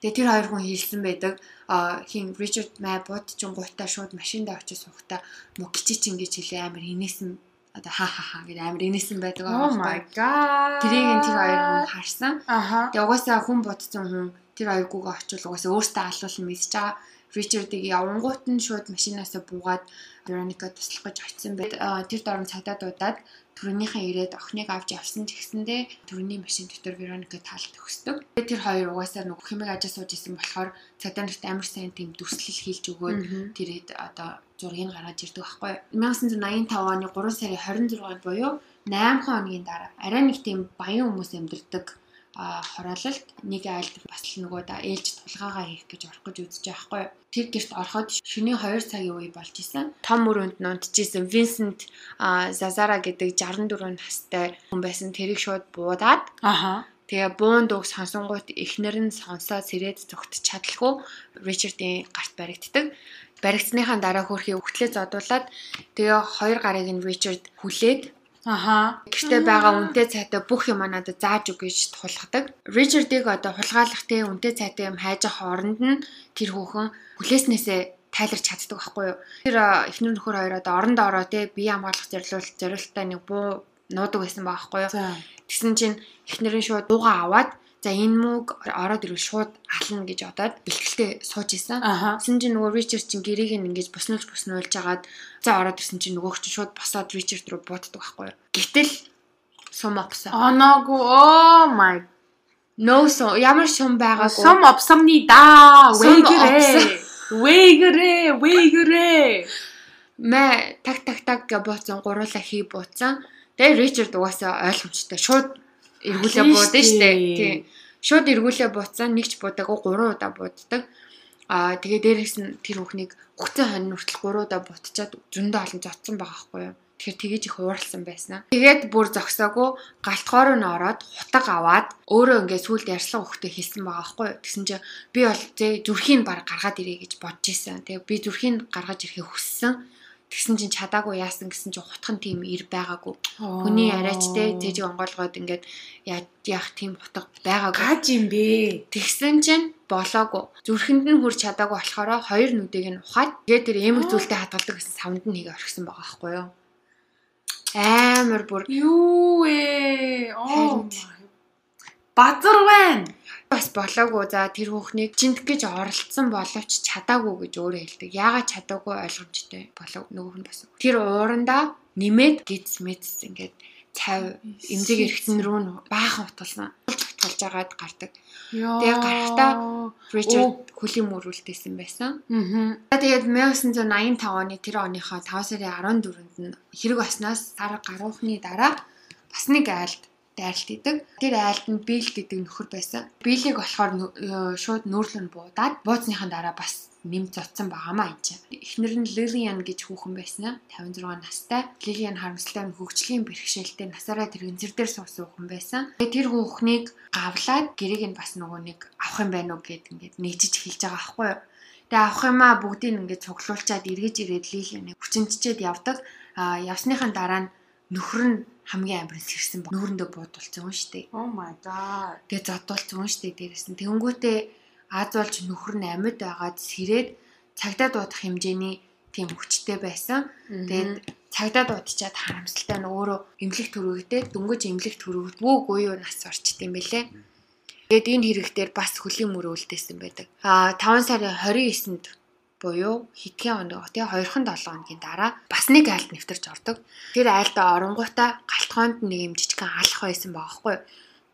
Тэгээ тэр хоёр хүн хэлсэн байдаг. А хин Ричард Май буудчин гутаа шууд машиндаа очиж суухдаа мө гिचич ингэж хэлээ амар инээсэн одоо ха ха ха гэдэг амар инээсэн байдаг Oh my god. Тэрийг энэ тэр хоёр хүн харсан. Тэгээ угаасаа хүн бодсон хүн тэр хоёргүйгээ очил угаасаа өөртөө алуулсан мэдж байгаа. Ричардыг явангуут нь шууд машинаасаа буугаад Вероника туслах гэж очисон байд. Аа, Тэр дорн цагдаа дуудаад түрүүнийхээ ирээд охиныг авч явсан ч гэсэндээ түрүүний машин дотор Вероника таалт өгсдөг. Тэгээ Тэр хоёр угаасаа нөгөө хэмэг ажаа сууж исэн болохоор цагдаа нарт амар сайн тийм дүрслэл хийлж өгөөд тэрээд одоо зургийг гаргаж ирдэг байхгүй юу. 1985 оны 3 сарын 26-нд буюу 8 хоногийн дараа арай нэг тийм баян хүмүүс амьдардаг а хороололт нэг айлд бас л нөгөө да ээлж тулгаагаа хийх гэж орох гэж үзэж байхгүй. Тэр гэрт ороход шөнийн 2 цагийн үе болж исэн. Том өрөөнд нунтжсэн Винсент Зазара гэдэг 64 настай хүн байсан. Тэрийг шууд буудаад Аха. Тэгээ буун дууг сонсонгууд эхнэр нь сонсоод сэрээд зүгт чадлаггүй Ричардын гарт баригддаг. Баригдсныхаа дараа хөрхий өгтлээ зодуулаад тэгээ хоёр гарыг нь Ричард хүлээд Аха. гэртээ байгаа үнтэй цайтай бүх юм надад зааж өг гэж тулгадаг. Ричардыг одоо хулгайлах те үнтэй цайтай юм хайж авах оронд нь тэр хүүхэн хүлээснээсээ тайларч чаддаг байхгүй юу. Тэр эхнэр нөхөр хоёр одоо оронд ороо те бие хамгаалах зорилт зорилттой нэг буу нуудаг байсан байхгүй юу. Тэгсэн чинь эхнэрийн шууд дууга аваад за энэ мөг ороод ирвэл шууд ална гэж бодоод бэлтгэлтэй сууж исэн. Аха. Тэгсэн чинь нөгөө Ричард чинь гэрийг нь ингэж буснуулж буснуулж агаад за ороод ирсэн чинь нөгөөх чинь шууд босоод Ричард руу бууддаг байхгүй юу. Гэтэл сум опсон. Оноогүй. Oh my. No сум ямар сум байгаагүй. Сум опсомны да. Сум Вэйгэрэ. Вэйгэрэ. Вэйгэрэ. мэ так так так гэж бууцсан гуруула хий бууцсан. Тэгээ Ричард угаасаа ойлгомжтой шууд эргүүлээ буудсан штэ. Тий. Шууд эргүүлээ бууцсан нэгч буудаагүй 3 удаа бууддаг. Аа тэгээ дээрээс нь тэр бүхнийг хугацаа хонь нүртэл 3 удаа бутчаад зөндөө олон зодсон байгаа байхгүй юу. Тэгэхээр тэгэж их ууралсан байсан. Тэгээд бүр зогсоогүй галтгоор нь ороод хутаг аваад өөрөө ингээд сүулт ярьслага хөхтэй хэлсэн байгаа байхгүй юу. Тэгсэн чинь би бол зэ зүрхийг баг гаргаад ирээ гэж бодож исэн. Тэгээ би зүрхийг гаргаж ирэхээ хүссэн. Тэгсэн чинь чадаагүй яасан гэсэн чинь хутхан тийм ир байгаагүй. Хүний арайч те цэжиг онгоолгоод ингээд яах тийм хутга байгаагүй. гаж юм бэ. Тэгсэн чинь болоогүй. Зүрхэнд нь хүрч чадаагүй болохоор хоёр нүдийг нь ухаад тэгээд тэр эмэг зүйлтэй хадгалдаг гэсэн савнд нь хийгээ орхисон байгаа байхгүй юу? Амар бүр Юу ээ. Харин. my. Базар байна. бас болоогүй. За тэр хүүхнийг жинт гэж оролцсон боловч чадаагүй гэж өөрөө хэлдэг. Яагаад чадаагүй ойлгомжтой болов нөгөө хүн бас. Тэр уурандаа нэмээд гиз мэдс ингээд цав эмзэг эргэтэн рүү нь баахан утгалсан. Утгалж агаад гардаг. Тэгээ гарахтаа Ричард хөлийн мөрүүлтэйсэн байсан. За тэгээд 1985 оны тэр оныхоо 5 сарын 14-нд нь хэрэг баснаас сар гаруухны дараа бас нэг айлд дайралт идэг. Тэр айлд нь Билл гэдэг нөхөр байсан. Биллийг болохоор шууд нүүрлэн буудаад бууцныхаа дараа бас нэмж зодсон байгаамаа энэ чинь. Эхнэр нь Лилиан гэж хүүхэн байсан. 56 настай. Лилиан харамсалтай нь хөгжлийн бэрхшээлтэй насаараа тэр өнзөр дээр суусан хүүхэн байсан. Тэр хүүхнийг гавлаад гэрийг нь бас нөгөө нэг авах юм байна уу гэд ингээд нэгжиж хэлж байгаа аахгүй юу. Тэгээ авах юмаа бүгдийг ингээд цуглуулчаад эргэж ирээд Лилианыг хүчинччээд явдаг. А явсныхаа дараа нь нөхөр нь хамгийн амир сэрсэн ба нүүрэндээ буудулсан юм шүү дээ. Oh my god. Тэгээ зодуулсан юм шүү дээ дээрэс нь. Тэнгүүтээ Аз болж нөхөр нь амьд байгаад сэрээд цагдаа дуудах хэмжээний тийм хүчтэй байсан. Тэгээд цагдаа дуудчихад харамсалтай нь өөрөө эмнэлэг төрөгдөө дөнгөж эмнэлэг төрөгдвөөгүй юу нас орчт юм бэлээ. Тэгээд энэ хэрэг дээр бас хөлийн мөр үлдээсэн байдаг. Аа 5 сарын 29-нд буюу хитгэн онд тий 2-7 хоногийн дараа бас нэг айлд нэвтэрч ордог. Тэр айлдаа оронгуудаа галтгоонд нэг юм жижигхан алах байсан байгаа хгүй.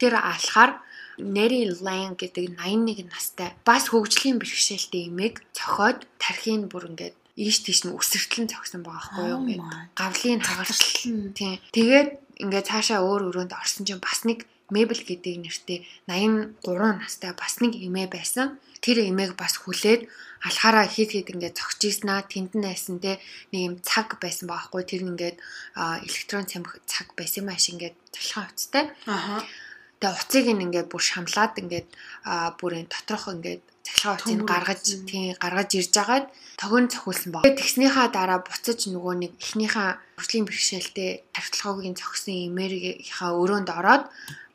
Тэр алхаар Нэри Лайн гэдэг 81 настай бас хөгжлийн бэрхшээлтэй эмээг цохоод тархийн бүр ингээд ийш тийш нь өсөртлэн зогсон байгаа хгүй юу Oh ингээд гавлын хагарсал тийм тэгээд ингээд цаашаа өөр өрөөнд орсон чинь бас нэг Мебел гэдэг нэртэй 83 настай бас нэг эмээ байсан. Тэр эмээг бас хүлээд алхаараа хит хит ингээд зогчижснаа тэнд нь байсан те нэг юм цаг байсан баахгүй тэр ингээд электрон цамх цаг байсан маш ингээд цалхан уцтай. Аха. Тэгээ уцыг ингээд бүр шамлаад ингээд бүрийн доторх ингээд цахилгаан утсыг гаргаж тий гаргаж ирж агаад тогон цохиулсан баг. Тэгснийхаа дараа буцаж нөгөө нэг эхнийхээ хөгжлийн бэрхшээлтэй тархилгоогийн зогсон имэрийнхаа өрөөнд ороод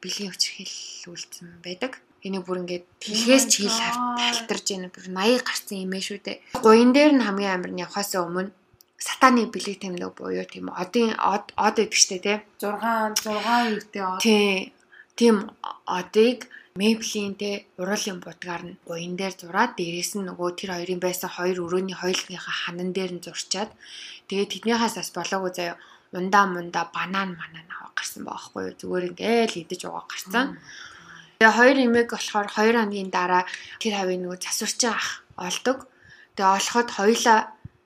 бэлгийн хүчрхийл үлдсэн байдаг. Энийг бүр ингээд хэлхээс ч хэл хавтарч яана бүр 80 гарсан юм ээ шүү дээ. Гуян дээр нь хамгийн амар нь явахаас өмнө сатаны бэлэг тэмдэг буюу тийм одын од од гэдэг штэ тий. 6 6 юутэй аа. Тий. Тийм одыг Мэйплийн те уруулын будгаар нь буян дээр зураад дээрээс нь нөгөө тэр хоёрын байсан хоёр өрөөний хоёулынхаа ханан дээр нь зурчаад тэгээд тэднийхээс бас болоогүй заяа ундаа мундаа банан манан аваа гарсан баахгүй зүгээр ингээл идэж угаа гарсан. Тэгээ хоёр эмэг болохоор хоёр хоногийн дараа тэр хавийн нөгөө засварчин ах олдог. Тэгээ олоход хоёлаа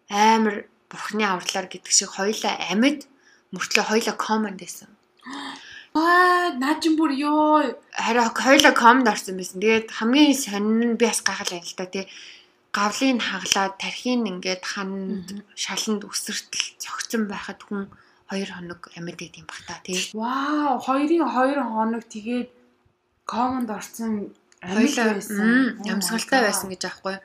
амар бурхны авралаар гэдэг шиг хоёлаа амьд мөртлөө хоёлаа команд байсан. [GASPS] Аа, наажин бүр ёо. Харин хоёлоо комд орсон байсан. Тэгээд хамгийн сонин нь би бас гайхал байл да тий. Гавлыг хаглаад тархийг ингээд ханд шаланд өсөртөл цогцсон байхад хүн 2 хоног амьд байт юм бах та тий. Вау, хоёрын 2 хоног тэгээд комонд орсон Хоёлоо байсан. Oh ямсгалтай байсан гэж аахгүй.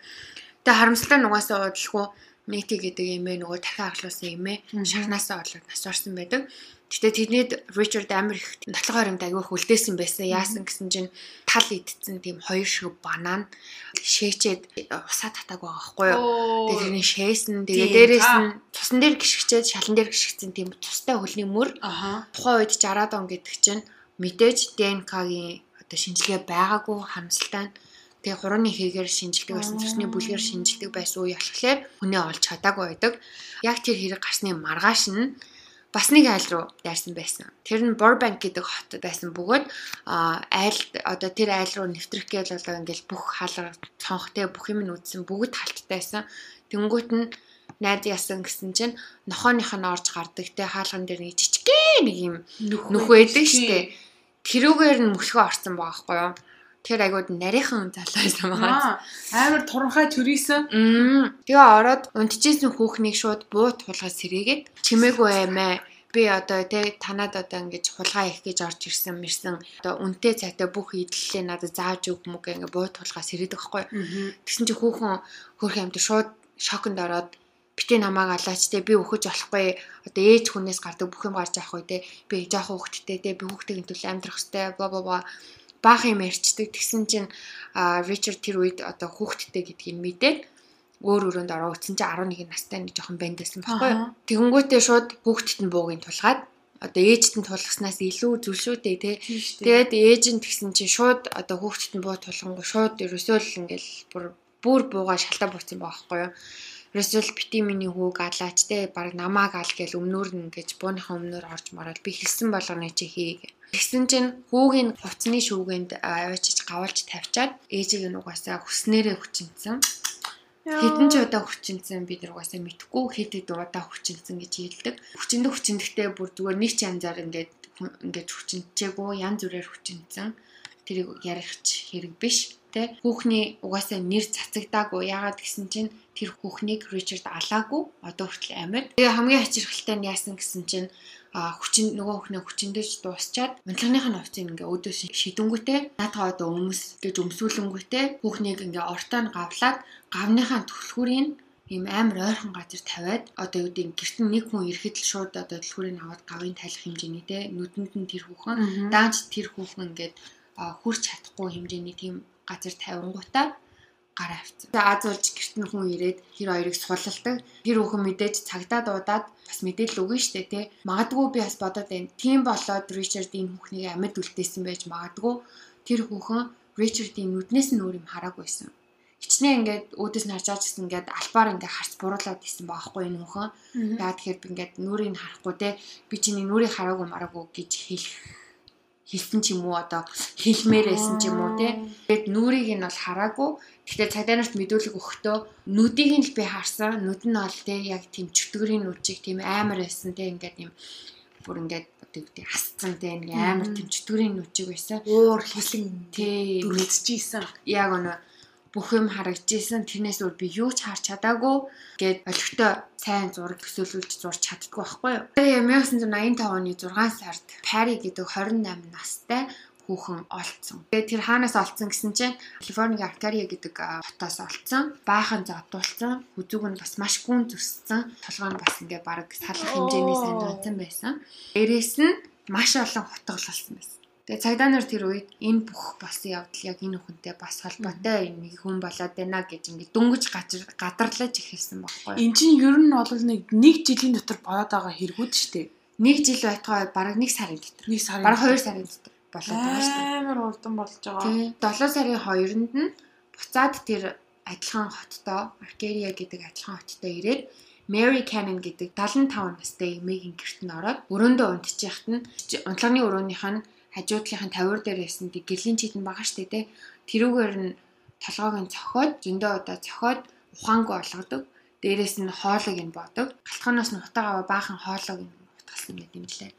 Тэгээ харамсалтай нугасаа удалгүй Нэти гэдэг эмээ нөгөө тархи аглуулсан эмээ шахнаасаа олоод нас орсон байдаг. Гэтэ тэднийд Ричард амар их нотлохоор юм дагиух үлдээсэн байсан. Яасан гэсэн чинь тал идсэн тийм хоёр шиг банан. Шээчээд усаа татааг байгаа байхгүй юу. Тэгээ тэрний шээсэн. Тэгээ дээрээс нь тусан дээр гიშгчээд шалан дээр гიშгцэн тийм тустай хөлний мөр. Тухайн үед 60-аад он гэдэг чинь мэдээж ДНК-гийн одоо шинжилгээ байгаагүй харамсалтай нь тэгээ хурууны хийгээр шинжилдэг байсан цусны бүлгээр шинжилдэг байсан үе болохоор хүнээ олж чадаагүй байдаг. Яг тэр хэрэг гарсны маргааш нь бас нэг айл руу дайрсан байсан. Тэр нь Burbank гэдэг хотод байсан бөгөөд айл одоо тэр айл руу нэвтрэх гээл болоо ингээл бүх хаалга цонхтой бүх юм нь үдсэн бүгд халттай байсан. Тэнгүүт нь найз яасан гэсэн чинь нохооных нь орж гардаг те хаалган дээр нэг жижигхэн нэг юм нүх байдаг штэ. Тэрүүгээр нь мөсгөө орсон байгаа байхгүй юу? Тэр айгууд нарийнхан залуу байсан байгаа. Аа, амар туранхай төрийсэн. Тэгээ ороод унтчихсэн хүүхнийг шууд буу тулгаж сэрээгээд чимээгүй аймаа. Би одоо тэ танад одоо ингэж хулгай их гэж орж ирсэн мэрсэн. Одоо үнтэй цайтай бүх идэллээ надад зааж өг мөг ингэ буу тулгаж сэрээдэг байхгүй? Тэгсэн чи хүүхэн хөрх юмд шууд шоконд ороод битээ намааг алаач те би өөхөж болохгүй одоо ээж хүнээс гардаг бүх юм гарч авах үедээ би жоохон хүүхдтэй те би хүүхдийн төлөө амьдрах хэвээр бла бла бла баах юм ярьчдаг. Тэгсэн чинь Ричард тэр үед одоо хүүхдтэй гэдгийг мэдээд өөр өрөөнд ороо. Утсан чинь 11 настай нэг жоохон бандсэн байхгүй юу? Тэгэнгүүтээ шууд хүүхдэд нь буугийн тулгаад одоо ээжд нь тулгаснаас илүү зүйл шүү дээ те Тийм шүү дээ. Тэгээд ээж нь тэгсэн чинь шууд одоо хүүхдэд нь буу тулгангу шууд ерөөсөө л ингээл бүр бүр буугаа шалтаа байгаа байхгүй юу. Ерөөсөө л бити миний хүүг алаач те баг намааг ал гээл өмнөр нь ингэж бууныхаа өмнөр орж мараад би хэлсэн болгоны чи хий гэ. Тэгсэн чинь хүүгийн хувцсны шүүгэнд аваачиж гавалж тавьчаад ээжийг нь угаасаа хүснээрээ хүчинсэн. Хэдэн ч удаа хүчинсэн бид нар угаасаа мэдхгүй хэд хэд удаа хүчинсэн гэж хэлдэг. Хүчиндээ хүчиндэгтээ бүр зүгээр нэг ч янзаар ингээд ингээд хүчинчээгүй янз бүрээр хүчинсэн. Тэрийг ярих хэрэг биш. Тэ хүүхний угаасаа нэр цацагдаагүй. Яагаад гэсэн чинь тэр хүүхнийг Ричард алаагүй. Одоо хүртэл амьд. Тэгээ хамгийн хачирхалтай нь яасан гэсэн чинь а хүчин нөгөө хүүхнээ хүчиндэж дуусчаад унтлагынхаа хувцсыг ингээ өөдөөс шидэнгүүтээ наатаа одоо өмс гэж өмсүүлэнгүүтээ хүүхнийг ингээ ортоо нь гавлаад гавныхаа түлхүүрийг ийм амар ойрхон газар тавиад одоо юу гэдэг гэрт нь нэг хүн ирэхэд л шууд одоо түлхүүрийг аваад гавын тайлах хэмжээний те нүдэнд нь тэр хүүхэн даанч тэр хүүхэн ингээд а, хүрч чадахгүй хэмжээний тийм газар тавингуудаа гараа авцсан. Тэгээ аз уулж гэрт нь хүн ирээд тэр хоёрыг сулалдаг. Тэр хүүхэн мэдээж цагдаа дуудаад бас мэдээлэл өгнө штэ тий. Магадгүй би бас бодоод байна. Тийм болоод Ричард энэ хүүхнийг амьд үлдээсэн байж магадгүй тэр хүүхэн Ричардын нүднээс нь өөр юм хараагүйсэн. Хичнээн ингээд өөдөөс нь харж байгаа гэсэн ингээд албаар ингээд харц буруулаад исэн баахгүй энэ хүүхэн. Яа тэгэхээр би ингээд нүрийг харахгүй те би чиний нүрийг хараагүй мараагүй гэж хэлэх хэлсэн ч юм уу одоо хэлмээр байсан ч юм уу те. Тэгээд нүрийг нь бол хараагүй. Гэхдээ цагдаанаст мэдүүлэг өгөхдөө нүдийг нь л би харсан. Нүд нь бол те яг тийм чөтгөрийн нүд чиг тийм амар байсан те ингээд юм бүр ингээд гэдэг хасцсан те нэг амар тийм чөтгөрийн нүд чиг байсан. Уур хэлэн тий дүрэлцчихсэн. яг өнөө бүх юм харагдажсэн тэрнээс өөр би юу ч харж чадаагүй гэд олигтой сайн зураг төсөөлүүлж зурж чаддгүй байхгүй юу. Тэгээ 1985 оны 6 сард Пари гэдэг 28 настай хүүхэн олцсон. Тэгээд тэр хаанаас олцсон гэсэн чинь Калифорник Аркадия гэдэг хотоос олцсон. Баахан зодуулсан. Хүзүүг нь бас маш гүн зүссэн. Толгой нь бас ингээ баг салах хэмжээний зонцсон байсан. Дээрээс нь маш олон хотгололсон байсан. Тэгээ цагдаа нар тэр үед энэ бүх болсон явдал яг энэ хүнтэй бас холбоотой нэг хүн болоод байна гэж ингээд дөнгөж гадарлаж эхэлсэн байхгүй. Эн чинь ер нь бол нэг нэг жилийн дотор болоод байгаа хэрэгүүд шүү дээ. Нэг жил байтугай бараг нэг сарын дотор. Нэг сарын. Бараг 2 сарын дотор болоод байгаа шүү дээ. Амар урдан болж байгаа. 7 сарын 2-нд нь буцаад тэр адилхан хоттоо Аркерия гэдэг адилхан хоттоо ирээд Mary Cannon гэдэг 75 настай эмээгийн гэрт нь ороод өрөөндөө унтчихяхт нь унтлагын өрөөнийх нь хажуудлынхын тавиур дээр байсан тий гэрлийн чийдэн байгаа штэ тий тэрүүгээр нь толгойг нь цохоод зөндөө удаа цохоод ухаангүй болгодог дээрээс нь хоолойг нь бодог галтханоос нь утаагаа баахан хоолойг нь утгалсан байт юм лээ.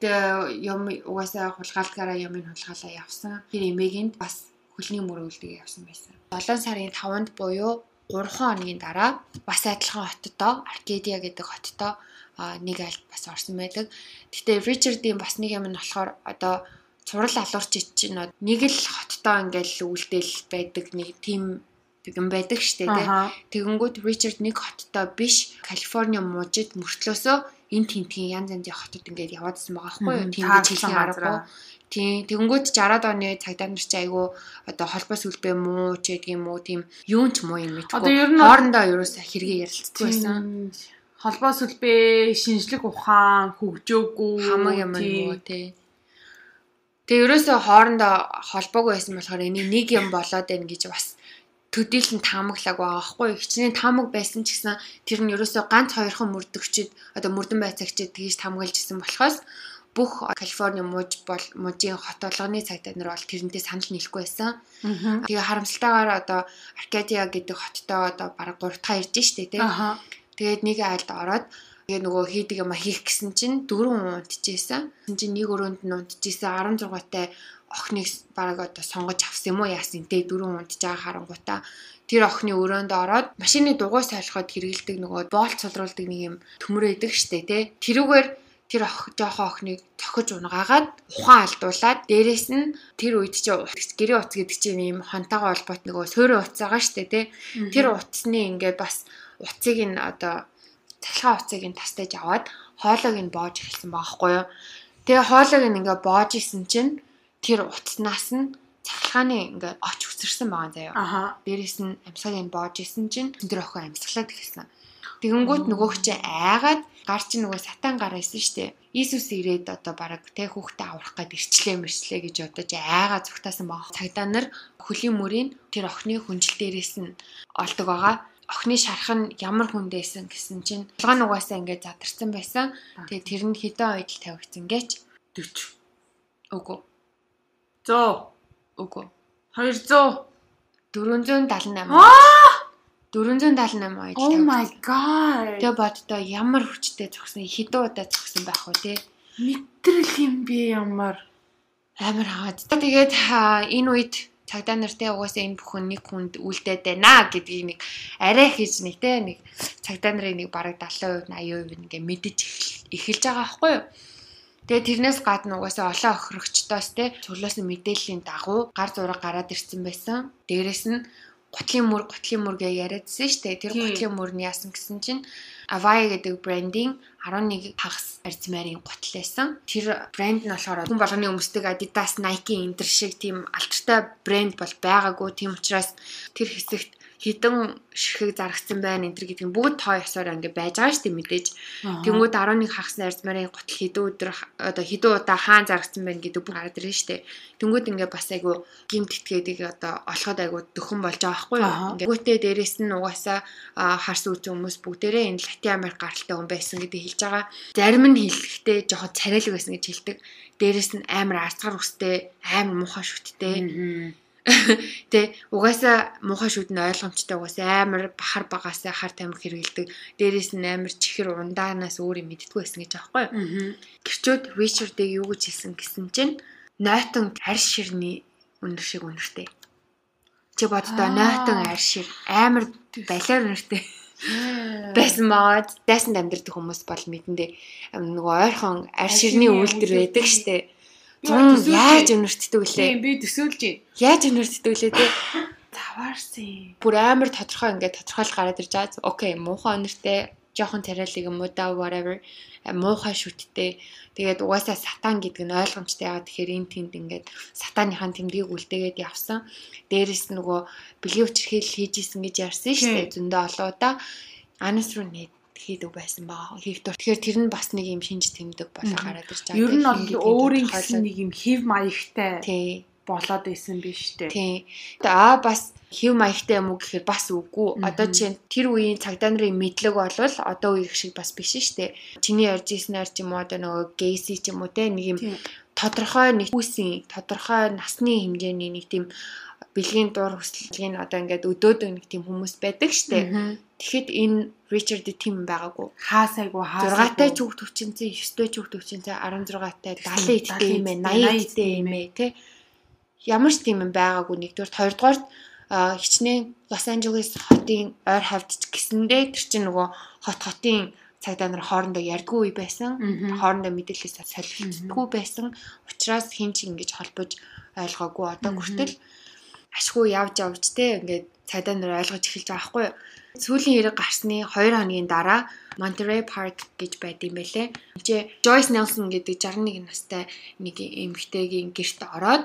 Тэгээ юм угаасаа хулгайлтгаараа юмыг хулгайлаа явсан. Тэр эмээгэнд бас хөлний мөрөөлдөг явсан байсан. 7 сарын 5-нд буюу 3 хоногийн дараа бас адилхан хоттоо Аркадия гэдэг хоттоо нэг альт бас орсон байдаг. Гэтэ Ричардийн бас нэг юм нь болохоор одоо цурал алуурч чинь нэг л хоттоо ингээл үлдээл байдаг нэг тим юм байдаг штэ тий. Тэгэнгүүт Ричард нэг хоттоо биш Калифорни мужид мөртлөөсөө энэ тентгийн янз янзын хотод ингээд яваадсан байгаа байхгүй юу? Тийм гэж хэлэх аргагүй. Тийм тэгэнгүүт 60-аад оны цагдаа нар чи айгүй одоо холбоо сүлбээ муу ч гэдэг юм уу тийм юун ч муу юм мэдгүй. Одоо ер нь хоорондоо ерөөсө хэрэгээ ярилцдаг байсан холбоо сүлбээ, шинжлэх ухаан, хөгжөөгүй хамаг юм уу тий. Тэгээ ерөөсөө хоорондоо холбоогүй байсан болохоор энийг нэг юм болоод байна гэж бас төдийлөн таамаглаг байгаа байхгүй хичнээн таамаг байсан ч гэсэн тэр нь ерөөсөө ганц хоёрхан мөрдөгчд одоо мөрдөн байцаагчид тэгж таамаглаж исэн болохоос бүх Калифорни мууж бол мужийн хот болгоны цагдаа нар бол тэрнтэй санал нийлэхгүй байсан. Тэгээ харамсалтайгаар одоо Аркадия гэдэг хоттоо одоо бараг 3 дахь ирж штэ тий. Тэгээд нэг айлд ороод тэгээ нөгөө хийдэг юм хийх гэсэн чинь дөрөв унтчихсэн. Тэгсэн чинь нэг өрөөнд нь унтчихсэн 16 тай охиныг бараг одоо сонгож авсан юм уу? Яасан? Те дөрөв унтж байгаа харангуйтаа тэр охины өрөөнд ороод машины дугуй сайлахад хэрэгэлдэг нөгөө боолт цулруулдаг нэг юм төмөр өгдөг штэ те тэрүүгээр тэр ох жоохон охиныг цохиж унгаагаад ухаан алдуулаад дээрэс нь тэр үед чи гэрээ утас гэдэг чинь ийм хонтойгоо холбоот нөгөө суурин утас байгаа штэ те тэр утасны ингээд бас уцыг нь одоо цалхаа уцыг нь тастаж аваад хоолойг нь боож эхэлсэн байгаа хгүй юу. Тэгээ хоолойг нь ингээ боож исэн чинь тэр утаснаас нь цахилгааны ингээ оч үсэрсэн байгаа заяа. Аха. Дээрээс нь амьсгалыг нь боож исэн чинь тэр охин амьсгалаад эхэлсэн. Тэгэнгүүт нөгөөх чи айгаад гар чи нөгөө сатан гараа исэн штэ. Иесус ирээд одоо бараг тэ хүүхдээ аврах гээд ирчлээ мэрчлээ гэж бодож айгаа зүгтаасан баг. Цагдаа нар хөлийн мөрийн тэр охины хүнжил дээрээс нь олдог байгаа охины шарах нь ямар хүндээсэн гэсэн чинь толгойн угаасаа ингээд задарсан байсан. Тэгээ тэр нь хэдэн л тавигдсан гэж 40. Үгүй. 100. Үгүй. 200. 478. Аа! 478 үед. Oh my god. Тэгээ боддоо ямар хүчтэй зогсон хэдэн удаа зогсон байх вэ те? Мэтрэл юм би ямар амар хаад. Тэгээд энэ үед цагдаа нартай угаасаа энэ бүхэн нэг хүнд үлдээд байна гэдгийг нэг арай хийж нэг те нэг цагдаа нарын нэг бараг 70% 80% ингээ мэдэж эхэлж байгаа байхгүй юу. Тэгээ тэрнээс гадна угаасаа олон охирогчдоос те цуглаас нь мэдээллийн дагуу гар зураг гараад ирсэн байсан. Дээрээс нь гутлын мөр гутлын мөр гэж яриадсэн шүү дээ. Тэр гутлын мөр нь яасан гэсэн чинь Avaya гэдэг брендинг 11 хагас арзмарын гутал байсан. Тэр брэнд нь болохоор хүн болгоны өмсдөг Adidas, Nike энэ төр шиг тийм алдартай брэнд бол байгаагүй. Тийм учраас тэр хэсэгт хідэн ширхэг зарагдсан байна энэ гэдэг нь бүгд тоо ёсоор ингээ байж байгаа шүү дээ мэдээж. Тэнгүүд 11 хагасны арзмарын гутал хэдэн өдөр одоо хэдэн удаа хаан зарагдсан байна гэдэг бүх хараад ирнэ шүү дээ. Тэнгүүд ингээ бас айгу гимт итгээдэг одоо олоход айгу дөхөн болж байгаа байхгүй юу. Ингээ гүтээ дээрээс нь угаасаа харс үүс хүмүүс бүгдээрээ энэ Латин Америк гаралтай хүн байсан гэдэг хэлж байгаа. Зарим нь хэлэхдээ жоохон царайлаг байсан гэж хэлдэг. Дээрээс нь амар арцгар үстэй, амар муухай шүттэй Тэ угаасаа муухай шүд нь ойлгомжтой угаасаа амар бахар багаасаа хар тамхи хэрэгэлдэг. Дээрээс нь амар чихэр ундаанаас өөр юм мэддэггүй байсан гэж аахгүй юу. Гэрчүүд Ричардыг юу гэж хэлсэн гэсэн чинь нойтон арь ширний өнөр шиг өнөртэй. Чи боддоо нойтон арь шир амар балиар өнөртэй байсан баад дайсанд амьдэрдэг хүмүүс бол мэдэндээ нөгөө ойрхон арь ширний үйлдэл байдаг штэ яаж өнөртдөг үлээ. Тийм би төсөөлж байна. Яаж өнөртдөг үлээ те. Заваарсан. Бүр амар тодорхой ингээд тодорхойл гараад ирж байгаа. Окей, муухай өнөртэй жоохон царайлаг юм уу да whatever муухай шүттэй тэгээд угаасаа сатан гэдэг нь ойлгомжтой яагаад тэгэхээр энэ тэнд ингээд сатаныхаа тэмдгийг үлдээгээд явсан дээрэс нөгөө бэлгийн хүчрхийл хийжсэн гэж ярьсан шүү дээ зөндөө олоодаа анас руу нэт хийдэг байсан баа. Хийвдэр. Тэгэхээр тэр нь бас нэг юм шинж тэмдэг болоо гараад ирж байгаа. Ер нь бол өөрийн гэсэн нэг юм хев маягтай. Болоод исэн биш үү? Тий. Аа бас хэв маягтай юм уу гэхээр бас үгүй. Одоо чинь тэр үеийн цагдаа нарын мэдлэг бол одоо үеих шиг бас биш дээ. Чиний ярьж ирснээр ч юм уу одоо нөгөө гейси ч юм уу те нэг юм тодорхой нэг үсийн тодорхой насны хэмжээний нэг тийм бэлгийн дур хүсэлтийн одоо ингээд өдөөд нэг тийм хүмүүс байдаг штэ. Тэгэхэд энэ Ричард тийм байгаагүй. Хаасайгүй хаасайгүй. 6-тай ч хүүхд хүчинцээ, 9-тэй ч хүүхд хүчинцээ, 16-тай, 70 идтэй юм ээ, 80 идтэй юм ээ, тий. Ямар ч тийм юм байгаагүй нэгдүгээр, хоёрдугаар хичнээн Лос Анжелес хотын ойр хавьд гэсэндээ тэр чинь нөгөө хот хотын цагдаа нар хоорондоо ярьдгүй байсан. Хоорондоо мэдээлэлээс солилцдаггүй байсан. Учираас хин ч ингэж холбож ойлгоогүй одоо хүртэл ашгүй явж явж те ингээд цагдаа нар ойлгож эхэлж байгаа байхгүй юу. Сүүлийн хэрэг гарсны 2 хоногийн дараа Monterey Park гэж байд юм байлээ. Энд Joyce Nelson гэдэг 61 настай нэг эмэгтэйгийн гэрт ороод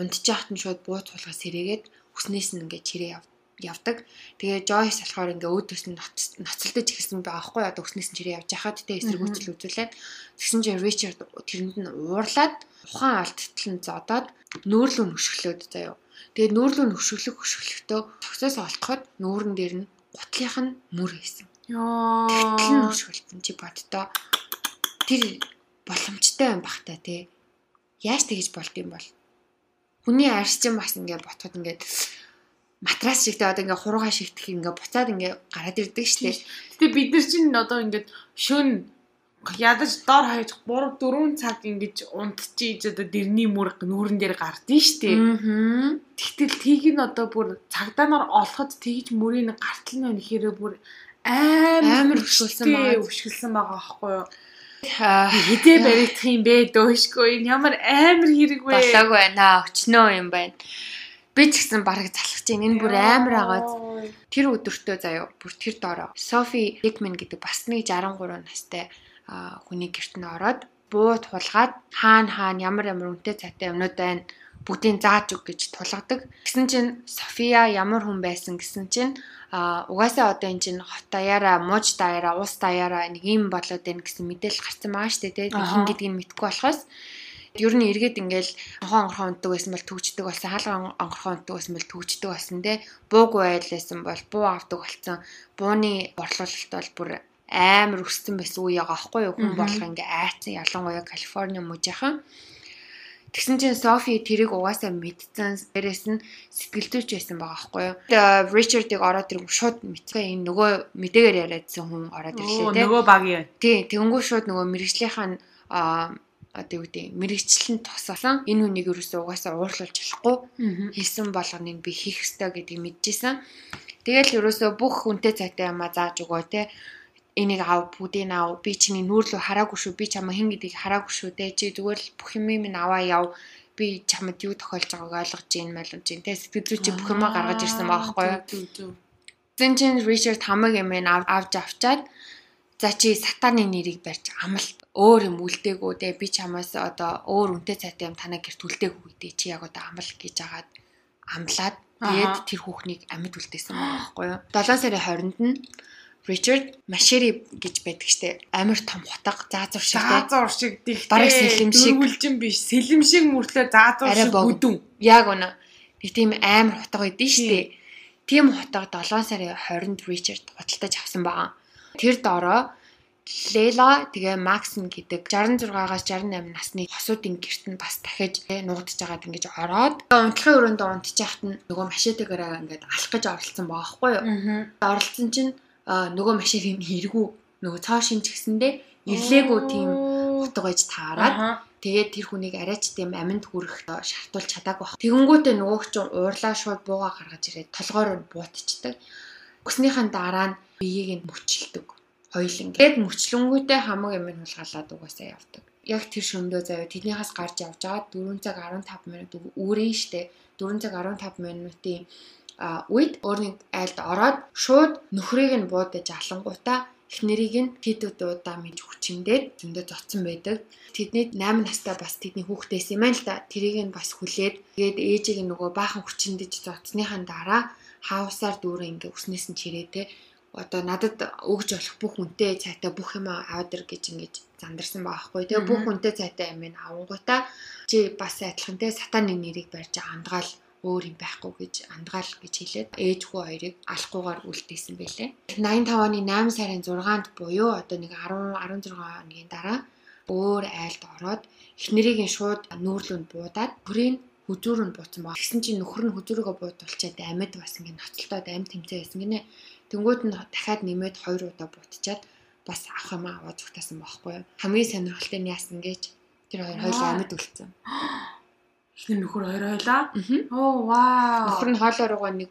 унтчих хат нь шууд бууц хулгаас сэрээгээд хүснээс нь ингээд чирээ явдаг. Тэгээ Joyce болохоор ингээ өөдөөс нь ноцолдож эхэлсэн байхгүй одоо хүснээс нь чирээ явж хахад тэ эсэргүүцэл үзүүлээд тэгсэн чинь Richard тэрэнд нь уурлаад ухаан алдтал нь зодоод нөөрлөө нүшглөөд заяа. Тэгээ нөөрлөө нүшглөх хөшглөхдөө цогцоос олдоход нүүрэн дээр нь гутлынх нь мөр хийсэн. Йоо. Нь нүшгэлтэн чи боддоо тэр боломжтой юм бах та тий. Яаж тэгэж болд юм бол хүний арьс чинь бас ингээд ботход ингээд матрас шигтэй одоо ингээ хуруугаа шигтэх ингээ буцаад ингээ гараад ирдэг штеп. Гэтэ бид нар чинь одоо ингээд шөн ядаж дор хаяж 3 4 цаг ингэж унтчихийж одоо дэрний мөр нүүрэн дээр гардыг. Аа. Тэгтэл тийг нь одоо бүр цагдаа нар олоход тэгж мөрийн гартал нь өнөхөрөө бүр амар өшгөлсөн байгаа. Өшгөлсөн байгаа байхгүй юу? хідээ баригдах юм бэ? Дөөшгүй. Энэ ямар амар хэрэг вэ? Болоог байна. Өчнөө юм байна. Би ч гэсэн бараг залхаж байна. Энэ бүр амар агаад. Тэр өдөртөө заяа бүр тэр доороо. Софи Дикмен гэдэг бас нэг 63 настай хүний герт нь ороод бууд хулгаад хаана хаана ямар ямар үнэтэй цайтай юмнууд байна бүгдийг зааж өг гэж тулгадаг. Гэсэн чинь София ямар хүн байсан гэсэн чинь а угаасаа одоо эн чинь хот даяараа, мууж даяараа, ус даяараа нэг юм болоод байна гэсэн мэдээлэл гарсан байгаа шүү дээ. Хин гэдгийг нь мэдэхгүй болохоос ер нь эргээд ингээл онхон онгорхон унтдаг байсан бол төгждөг болсон хаалга онгорхон унтдаг байсан бол төгждөг болсон те буугүй байлсан бол буу авдаг болсон бууны борлуулалт бол бүр амар өссөн байсан үе байгаа байхгүй юу хүн болох ингээ айцсан ялангуяа Калифорни мужийнхан Тэгсэн чинь Софи тэрийг угаасаа мэдсэн. Дээрээс нь сэтгэлзүйч байсан байгаа байхгүй юу. Ричардыг ороод ирэв шууд мэдсэн. Энэ нөгөө мэдээгээр яриадсан хүн ороод ирлээ тий. Нөгөө багийн. Тий, тэгэнгүү шууд нөгөө мэрэгжлийнхэн аа одоо юу гэдэг мэрэгчлэн тусалсан энэ хүнийг ерөөсөө угаасаа уурлуулж болохгүй хийсэн болгоныг би хийх ёстой гэдгийг мэдчихсэн. Тэгэл ерөөсөө бүх хүнтэй цайтай юмаа зааж өгөө те энийг аав бүгдийг аав би чиний нүүрлөө хараагүй шүү би чамаа хин гэдгийг хараагүй шүү те чи зүгээр л бүх юм минь аваа яв би чамд юу тохиолж байгааг ойлгож гин мэлж гин. Те сэтгэл зүй чи бүх юмаа гаргаж ирсэн байгаа байхгүй юу? Зэн чин Ричард хамаг юм авч авчаад за чи сатаны нэрийг барьж амал өөр юм үлдээгүү те би чамаас одоо өөр үнтэй цайтай юм танаа гэрт үлдээгүү гэдэг чи яг одоо амал гэж агаад амлаад тэгээд тэр хүүхнийг амьд үлдээсэн байгаа байхгүй юу? 7 сарын 20-нд нь Ричард Машери гэж байдаг штэ. Амар том хутга, заазуур шиг. Заазуур шиг дихтэй. Бараг сэлэм шиг. Дүргүлжин биш. Сэлэм шиг мөртлөө заазуур шиг бүдүн. Яг үнэ. Нэг тийм амар хутга байдсан штэ. Тийм хутга 7 сарын 20-нд Ричард худалдаж авсан байгаа. Тэр доороо Лейла тэгээ Максим гэдэг 66-аас 68 насны хосуудын герт нь бас дахиж нуугдж байгаад ингэж ороод унтлахын өрөөндөө унтчих хат нь нөгөө машинтайгаараа ингээд алах гэж оролцсон байгаа байхгүй юу. Оролцсон чинь нөгөө машиныг хэрэгүү нөгөө цоо шимж гэсэндээ ирлээгүй тийм утга байж таарад тэгээд тэр хүнийг арайч тийм аминд хүрэх шаардуулж чадаагүй баг. Тэгэнгүүтээ нөгөөч чинь уурлаа шууд бууга гаргаж ирээд толгойроо буутчихдаг. Өснийхэн дараа нь биеийг нь мөчилдөг. Хоёлын. Тэгэд мөчлөнгүүтээ хамаг юм хулгалаад угаасаа явдаг. яг тэр шөндөө заяа тэднийхээс гарч явж байгаа 4 цаг 15 минут үрэн штэ 4 цаг 15 минутын үед өөрийн айлд ороод шууд нөхрийг нь буудаж алангуудаа эхнэрийг нь тэд удаа мэж хүчиндээ зөндөө зодсон байдаг. Тэдний 8 настай бас тэдний хүүхдээс юм аа л да. Тэрийг нь бас хүлээд тэгээд ээжийг нөгөө баахан хүчиндэж зодсныхаа дараа хаусаар дүүрэн ингээ өснөөс нь чирээтэй одоо надад өгж болох бүх үнэтэй цайтай бүх юм аваад ир гэж ингэж зандарсан байхгүй. Тэгээ бүх үнэтэй цайтай юм ин авангуудаа чи бас адилхан те сатаны нэрийг барьж амдгаал өөр юм байхгүй гэж андгаал гэж хэлээд ээж хүү хоёрыг алахгүйгээр үлдээсэн байлээ. 85 оны 8 сарын 6-нд буюу одоо нэг 10 16 хоногийн дараа өөр айлд ороод эхнэрийг нь шууд нүүрлөнд буудаад бүрийн хүзүүр нь бууцсан баг. Тэгсэн чинь нөхөр нь хүзүүрөөгөө буудуулчаад амьд бас ингэ ноцтолтоод амьд тэмцээ байсан гинэ. Тэнгүүд нь дахиад нэмээд 2 удаа буутчаад бас авах юм аваад зүгтаасан байхгүй юу. Хамгийн сонирхолтой нь яасан гэж тэр хоёр хоёул амьд үлдсэн. [GASPS] Эхнэр нөхөр хоёр хойлоо. Оо вау. Нөхөр нь хоолоороо нэг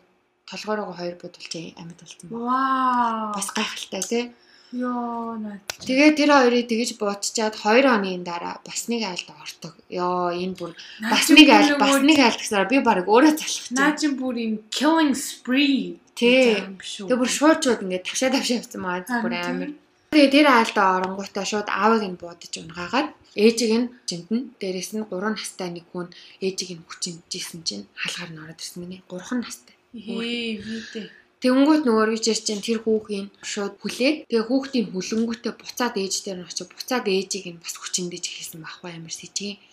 толгоороо хоёр бодулж амьд болсон байна. Вау. Бас гайхалтай тий. Йоо наа. Тэгээ тэр хоёрыг тэгэж буутчаад 2 хоногийн дараа бас нэг айлд ортог. Йоо энэ бүр бас нэг айл бас нэг айл гэсээр би баг өөрөө залхах чинь. Наа чин бүр юм killing spree. Тий. Тэгээ бүр шууд шууд ингээд тавшаа тавшаа явсан маа бүр амар. Тэгээ тэр айлдаа оронгуудаа шууд аавыг нь буудаж унгаагаад ээжийг нь жинтэн дээрэс нь 3 настай нэг хүн ээжийг нь хүчинжсэн чинь хаалгаар нь ороод ирсэн гинэ. 3 настай. Ээ витэ. Тэнгүүт нөгөө Ричард чинь тэр хүүхийн шууд хүлээд тэгээ хүүхдийн хүлэнгүүтээ буцаад ээж дээр нь очиж буцаад ээжийг нь бас хүчиндэж хэлсэн байхгүй амар сэжиг.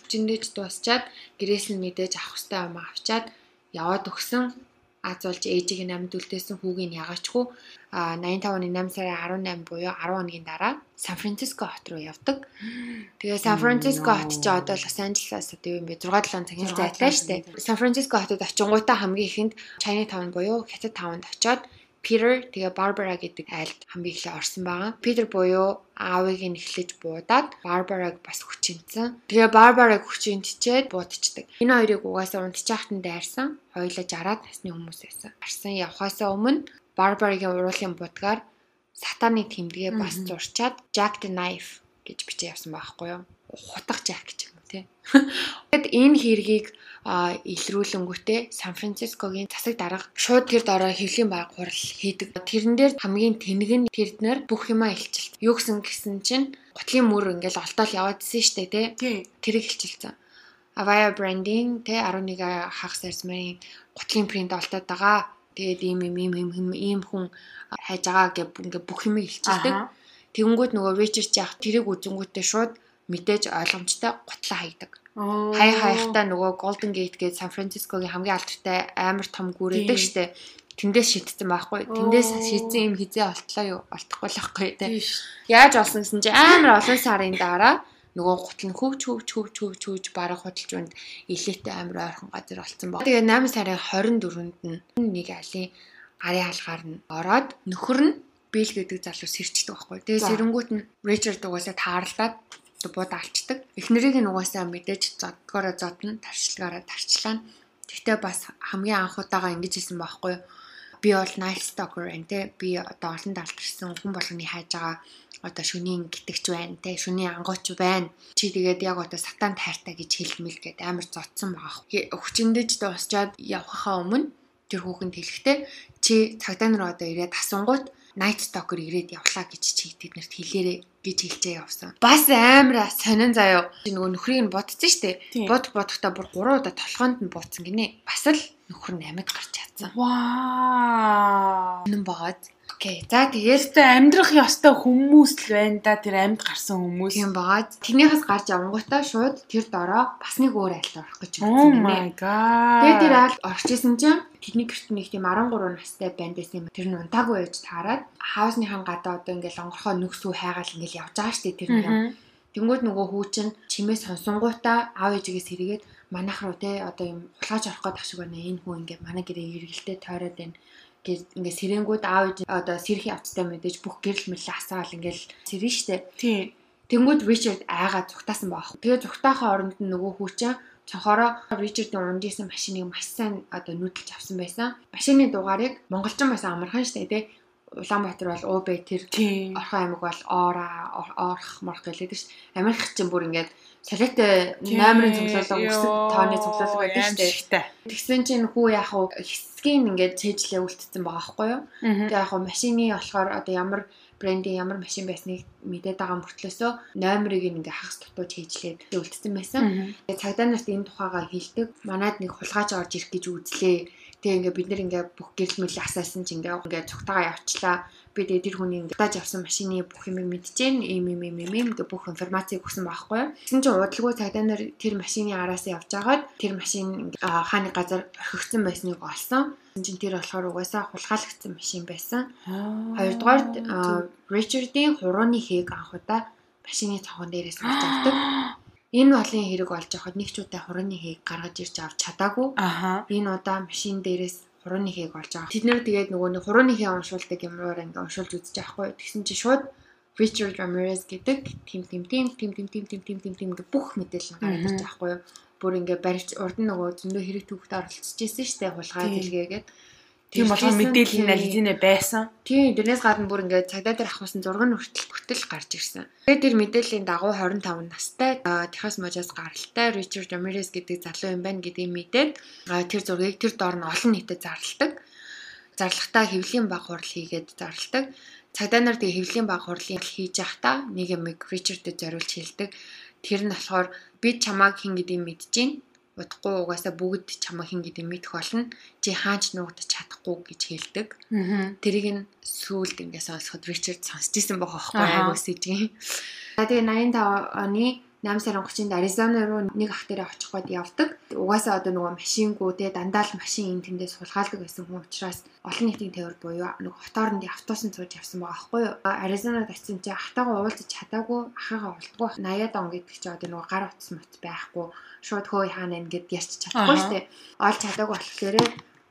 Хүчиндэж дуусчаад гэрээс нь мэдээж авах хэрэгтэй юм авчаад яваад өгсөн аз болж ээжийг нь амьд үлдээсэн хүүгийн ягаачгүй 85 оны 8 сарын 18 буюу 10 хоногийн дараа Сан Франциско хот руу явдаг. Тэгээ Сан Франциско хот чи одоо Лос Анжелесаас одоо юу юм бэ 6 7 цагийн зайтай штэ. Сан Франциско хотод очингуудаа хамгийн ихэнд Chinatown буюу Хятад таванд очиод Peter тэгээ Barbara гэдэг айлд хамгийн эхлээ орсон байгаа. Peter буюу аавыг нь эхлэж буудаад Barbara-г бас хүчинцэн. Тэгээ Barbara-г хүчинтчээд буудчихдаг. Энэ хоёрыг угаасаа унтчихахтан дайрсан. Хоёулаа 60-аад насны хүмүүс байсан. Арсан явхаасаа өмнө Barbara-гийн уруулын будгаар сатаны тэмдэгэ бас зурчаад Jack the Knife гэж бичиж явсан байхгүй юу? Хутга Jack гэж юм те. Тэгэд энэ хэргийг илрүүлэнгүүтээ Сан Францискогийн засаг дарга шууд тэр дорой хэвлийн баг хурал хийдэг. Тэрэн дээр хамгийн тэнэг нь тэрднэр бүх юмаа илчилт. Юу гэсэн гэсэн чинь гутлын мөр ингээл олтол яваадсэн штэ тий. Тэрийг илчилсэн. Avaya branding тий 11 хагас арсмарын гутлын принт олдоод байгаа. Тэгээд ийм ийм ийм ийм хүн хайж байгаа гэх ингээ бүх юмыг илчилдэг. Тэгэнгүүт нөгөө Richard яах тэрийг үзэнгүүтээ шууд мэдээж ойлгомжтой гутлаа хайдаг хай хаяхтаа нөгөө Golden Gate гээд Сан Францискогийн хамгийн алдартай амар том гүрээдэг штэ. Тэндээс шийдсэн байхгүй. Тэндээс шийдсэн юм хизээ олтлоо юу? Олдохгүй л байхгүй тий. Яаж олсон гэсэн чи амар олон сарын дараа нөгөө гутал нь хөвч хөвч хөвч хөвч хөвч барах худалч үнд илээтэй амар ойрхон газар олцсон баг. Тэгээ 8 сарын 24-нд нь нэг айлын гарын хаалгаар нь ороод нөхөр нь Бил гэдэг залуу сэрчдэг байхгүй. Тэгээ сэрэнгүүт нь Ричард угаасаа таарлаад бууд алчдаг. Эхнэрийг нь угаасаа мэдээж зодгоороо зодно, тарчлагаараа тарчлаа. Гэхдээ бас хамгийн анх удаага ингэж хэлсэн байхгүй юу? Би бол night stalker энэ те би одоо олон далдэрсэн хүн болгоны хайж байгаа одоо шүнийн гитгч байна те шүнийн ангууч байна чи тэгээд яг одоо сатан тайртай гэж хэлмэл гээд амар зодсон байгаа. Хүчиндэж дуусчаад явхахаа өмнө тэр хүүхэнд хэлэхдээ чи цагдаа нар одоо ирээд асуунгууд night stalker ирээд явлаа гэж чи тэднэрт хэлээрээ гэж хэлжээ явсан. Бас амар сонин заяо. Нөгөө нөхрийг нь бодсон штэ. Бод бодохдоо бүр 3 удаа толгоонд нь бууцсан гинэ. Бас л нөхөр нь амьд гарч чадсан. Вау. Нүн багаад Окей. За тэгээд амьдрах ёстой хүмүүс л байна да тэр амьд гарсан хүмүүс. Тийм багаад тэрнийхээс гарч явангуудаа шууд тэр дороо бас нэг өөр айлд орох гэж байсан юм. Oh my god. Тэгээд тэр айлд орчихсон чинь тэдний гэрт нэг тийм 13 настай банд байсан юм. Тэр нь унтаагүй байж таарад хаусныхан гадаа одоо ингээл онгорхоо нүгсүү хайгаал ингээл явж байгаа штэ тэр юм. Тэнгүүд нөгөө хүү чинь чимээ сонсонгуудаа аав ээжигээс хэрэгээд манайх руу те одоо юм хулгайч орох гээд ашиг байна. Энэ хүн ингээ манай гэрээ эргэлдээ тойроод байна ингээ сэрэнгүүд аав одоо сэрхий авцтай мэдээж бүх гэрэл мэрлээ асаал ингээл сэрэн штэ. Тий. Тэнгүүд Ричард айгаа зүгтаасан баах. Тэгээ зүгтаахаа оронд нь нөгөө хүүчин цонхороо Ричардын ундийсэн машиныг маш сайн одоо нүүдэлж авсан байсан. Машины дугаарыг монголчин байсан амархан штэ тий Улаанбаатар бол УБ тэр Тийм. Орхон аймаг бол Оора Орох морх гэлээд дээ. Америк чинь бүр ингээд солиотой номерын цуглуулга өсөг тооны цуглуулга байдаг шүү дээ. Тэгсэн чинь хүү яах вэ? Хэсгийн ингээд цээжлээ үлдсэн байгаа байхгүй юу? Тэгээ яг хөө машины болохоор одоо ямар брендийн ямар машин байсныг мэдээд байгаа мөртлөөсөө номерыг ингээ хагас дутууж хийжлээд үлдсэн байсан. Тэгээ цагдаа нарт энэ тухайгаа хэлдэг. Манайд нэг хулгайч орж ирэх гэж үзлээ. Тэгээ ингээ бид нэр ингээ бүх гэрэл мэл асаасан чинь ингээ ингээ цугтагаа явчлаа. Би тэгээ тэр хүний ингээ тааж авсан машины бүх юм мэдчихээн. Ийм ийм ийм ийм ингээ бүх информацийг өгсөн байхгүй. Тэгсэн чинь удалгүй цагдаа нар тэр машины араас явж агаад тэр машин хааны газар орхигдсон байсныг олсон чинь тэр болохоор угаасаа хулгайлагдсан машин байсан. Хоёрдугаар Ричардын хурууны хээг анхудаа машины цонхон дээрээс авч авдаг. [GASPS] Энэ болын хэрэг болж байхад нэг ч удаа хурууны хээг гаргаж ирж авч чадаагүй. Энэ удаа машин дээрээс хурууны хээг болж байгаа. Тэд нэр тэгээд нөгөө нэг хурууны хээ уншуулдаг юмраар ингээ уншуулж үзэж байхгүй. Тэгсэн чинь шууд Richard Ramirez гэдэг тим тим тим тим тим тим тим тим тим тим ингээ бүх мэдээлэл гараад ирж байгаа байхгүй юу. Бүр ингээ барьж урд нь нөгөө зөндөө хэрэг төвхөд оролцож ирсэн дээ хулгай дэлгээгээд. Тийм болгоо мэдээлэл нь аль хийнэ байсан. Тийм, дэрнээс гадна бүр ингээд цагдаа дээр авахсан 6 хүртэл бүтэл гарч ирсэн. Тэгээд тэр мэдээллийн дагуу 25 настай Техас мужаас гаралтай Ричард Рамирес гэдэг залуу юм байна гэдгийг мэдээд тэр зургийг тэр доор нь олон нийтэд зарладаг. Зарлагтаа хэвлийн баг хурал хийгээд зарладаг. Цагдаа нар тэгээ хэвлийн баг хурлыг хийж явахдаа нэг юм Ричардэд зориулж хэлдэг. Тэр нь болохоор би чамааг хин гэдгийг мэдчихээн удахгүй угаасаа бүгд чамаа хин гэдэг мэдэх болно. Чи хаач нуугдаж чадахгүй гэж хэлдэг. Тэрийг нь сүүлд ингээ сонсоход Ричард сонсч ирсэн байгаа байхгүй айгуу. За тэгээ 85 оны 8 сарын 30-нд Аризона руу нэг ах дээрээ очих гээд явдаг. Угаасаа одоо нөгөө машингүү те дандаа л машин энэ тэндээс сулгаалдаг байсан хүн учраас олон нийтийн тээвэр буюу нөгөө хотооронд автобусын цууж явсан байгаа байхгүй юу. Аризонад очисон чи ахтайгаа уулзаж чадаагүй ахыгаа уулдгүй 80-аад он гэдэг чи одоо нөгөө гар утас мот байхгүй шууд хөөе хаана ингээд ярьж чадахгүй шүү дээ. Олж чадаагүй болохоор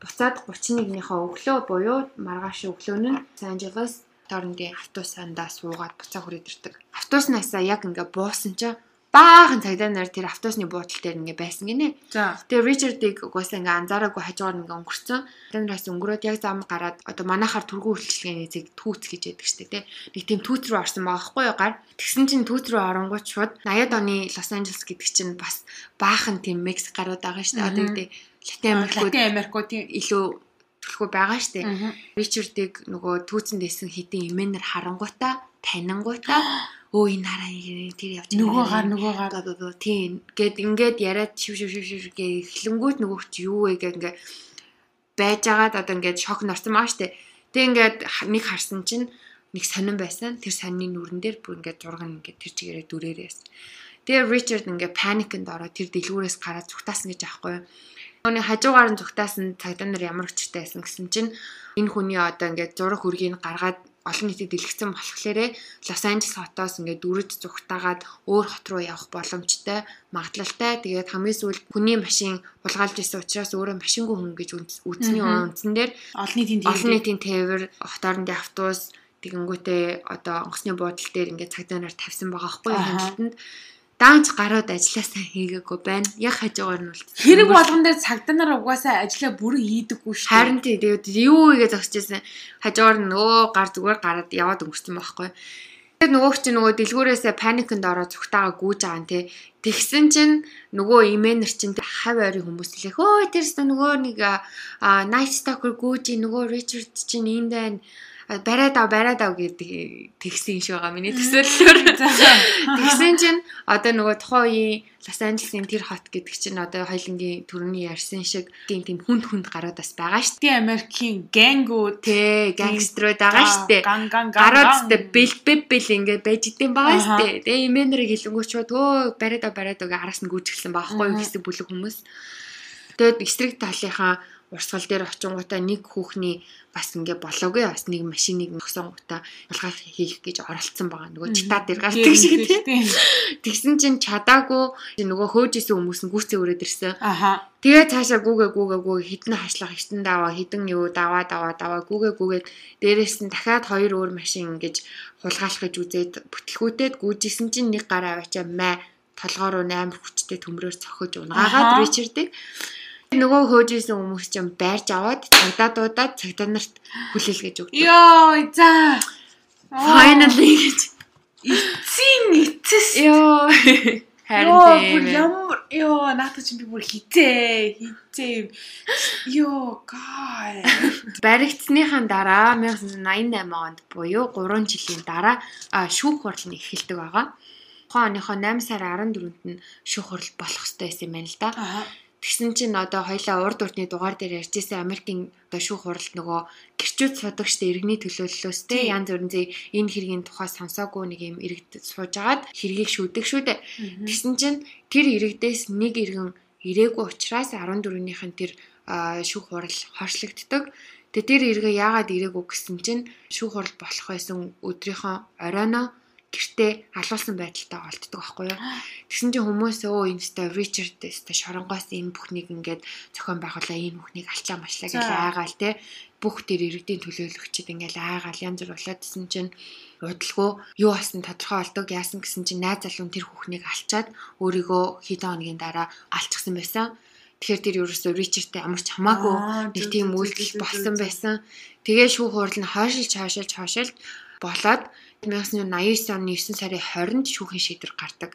буцаад 31-ийнхаа өглөө буюу маргааш өглөө нь Angeles Торнгийн автобусандаа суугаад буцаа хүрээд ирдэг. Автобуснасаа яг ингээ буусан чинь баахан цагдаа нар тэр автобусны буудлын дээр ингээ байсан гинэ. Тэгээ Ричардыг угаасаа ингээ анзаараагүй хажуугаар ингээ өнгөрцөн. Тэндээс өнгөрөөд яг зам гараад одоо манайхаар түргэн үйлчлэгээний зэг түүц гэж яддаг штэ тий. Нэг тийм түүц рүү орсон байгаа байхгүй юу гар. Тэгсэн чинь түүц рүү оронгууд шууд 80-ад оны Лос Анжелес гэдэг чинь бас баахан тийм Мексик гарууд байгаа штэ. Одоо гэдэг Латин Америкууд Латин Америкууд илүү төлхөө байгаа штэ. Ричардыг нөгөө түүцэнд исэн хитэн имэнэр харангуйтаа танингуйтаа [GASPS] өө энэ хараа тэр явж нөгөө гар нөгөө гар. Тийм гээд ингээд яриад шив шив шив шив гээ эхлэнгүүт нөгөө чи юу вэ гэ ингээ байж агаад одоо ингээд шок норсон маа штэ. Тэг ингээд нэг харсан чинь нэг сонирн байсан. Тэр сонины нүрэн дээр бүр ингээд зурган ингээд тэр чигээрээ дүрээрээс тэгээ Ричард ингээд паникэнд ороод тэр дэлгүүрээс гараад зүгтаасан гэж аахгүй Оны хажуугаар нь зүгтаасан цагдаа нар ямар өчтэй байсан гэсэн чинь энэ хүний одоо ингээд зураг хөргийг гаргаад олон нийтэд дэлгэцэн болохоор Лос Анжелес хотоос ингээд дүрж зүгтаагаад өөр хот руу явах боломжтой магадлалтай. Тэгээд хамгийн сүүлд хүний машин хулгайлж исэн учраас өөрөө машингүй хүн гэж үзсний үндсэн дээр олон нийтийн олон нийтийн тээвэр хотоорондын автобус тэгэнгүүтээ одоо онгоцны буудлын дээр ингээд цагдаа нар тавьсан байгаа байхгүй хяналтанд даанч гарууд ажилласаа хийгээгүй байна. Яг хажуугаар нь бол хэрэг болгон дээр цагдаа нар угаасаа ажиллаа бүрэн хийдэггүй шүү. Харин тий тэгээд юу игээ зогсчихсан. Хажуугаар нь нөө гар зүгээр гараад яваад өнгөрсөн байхгүй. Тэгээд нөгөө чи нөгөө дэлгүүрээсээ паникэнд ороод зүгтаага гүйж байгаа юм тий. Тэгсэн чинь нөгөө имэнер чинь хав ойрын хүмүүс лээ. Хөө тэрс нөгөө нэг night stalker гүйж нөгөө Ричард чинь энд байна бариад ав бариад ав гэдэг тэгсэн шиг байгаа миний төсөөллөөр. Тэгсэн чинь одоо нөгөө тухайн үеийн Лос Анжелесийн тэр хот гэдэг чинь одоо хоёлынгийн төрөний ярьсан шиг тийм тийм хүнд хүнд гарууд бас байгаа шүү дээ. Америкийн гэнгүүд те гангструуд байгаа шүү дээ. Ган ган гарууд тэ бэл ингээд байж идэм байгаа шүү дээ. Тэгээ имэнэрийг хэлэнгүүч өө бариад ав бариад ав араас нь гүйчихсэн байхгүй юу хэсэг бүлэг хүмүүс. Тэгээд эсрэг талынхаа урсгал дээр очингуудаа нэг хүүхний бас ингээ болоогүй бас нэг машиныг нөхсөнгуудаа ялгаа хийх гэж оролцсон байгаа. Нөгөө читаа дээр гардаг шиг тийм. Тэгсэн чинь чадаагүй нөгөө хөөжсэн хүмүүс нь гүцээ өрөөд ирсэн. Аха. Тэгээ цаашаа гүүгээ гүүгээ гүүгээ хідэн хашлах хитэн даваа хідэн юу даваа даваа даваа гүүгээ гүүгээд дээрээс нь дахиад хоёр өөр машин ингэж хулгайлах гэж үзээд бүтлгүүтээд гүйжсэн чинь нэг гараа аваачаа маа толгоо руу амар хүчтэй төмрөөр цохиж унгаагаад Ричардыг Нөгөө хөөжсэн хүмүүс чинь байрж аваад цагдаа дуудаад цагдаа нарт хүлээл гэж өгдөг. Йоо, за. Finally гэж. эцсийн эцэс. Йоо. Харин тийм. ямар ёо, наадах чинь би бүр хизээ, хизээ. Йоо, гай. Баригдсныхаа дараа 1988 онд буюу 3 жилийн дараа шүүх хурал нь эхэлдэг байгаа. Тухайн оныхоо 8 сарын 14-нд нь шүүх хурал болох ёстой байсан юм байна л да. Аа. Тэгсэн чинь одоо хоёлаа урд урдны дугаар дээр ярьжсэн Америкийн одоо шүүх хуралд нөгөө гэрчүүд судагчтай иргэний төлөөллөөс Тийм. янз бүрийн зэ энэ хэргийн тухай сонсоогүй нэг юм иргэд суужгаад хэргийг шүүдэг шүү дээ. Тэгсэн чинь тэр иргэдээс нэг иргэн ирээгүй учраас 14-ийнхэн тэр шүүх хурал хоршлогддог. Тэгээ тэр иргэ яагаад ирээгүй гэсэн чинь шүүх хурал болох байсан өдрийнхөө оройноо гэртээ алуулсан байдалтай олддог байхгүй юу. Тэгсэн чинь хүмүүс өө энэ сте Ричард сте шоронгоос энэ бүхнийг ингээд зохион байгуулаа энэ бүхнийг алчаа машлаа гэж айгаал те бүх тэр иргэдийн төлөөлөгчд ингээд айгаал янз бүр болоод гэсэн чинь удалгүй юу болсон тодорхой болдог яасан гэсэн чинь найз залуу тэр хүүхнийг алчаад өөрийгөө хэдэн хоногийн дараа алчихсан байсан. Тэгэхээр тэр ерөөсөө Ричардтай ямар ч хамаагүй Аа, нэг тийм үйлдэл болсон байсан. Тэгээ шүүх хурал нь хойшилж хойшилж хойшилж болоод 1989 оны 9 сарын 20-нд шүүхийн шийдвэр гардаг.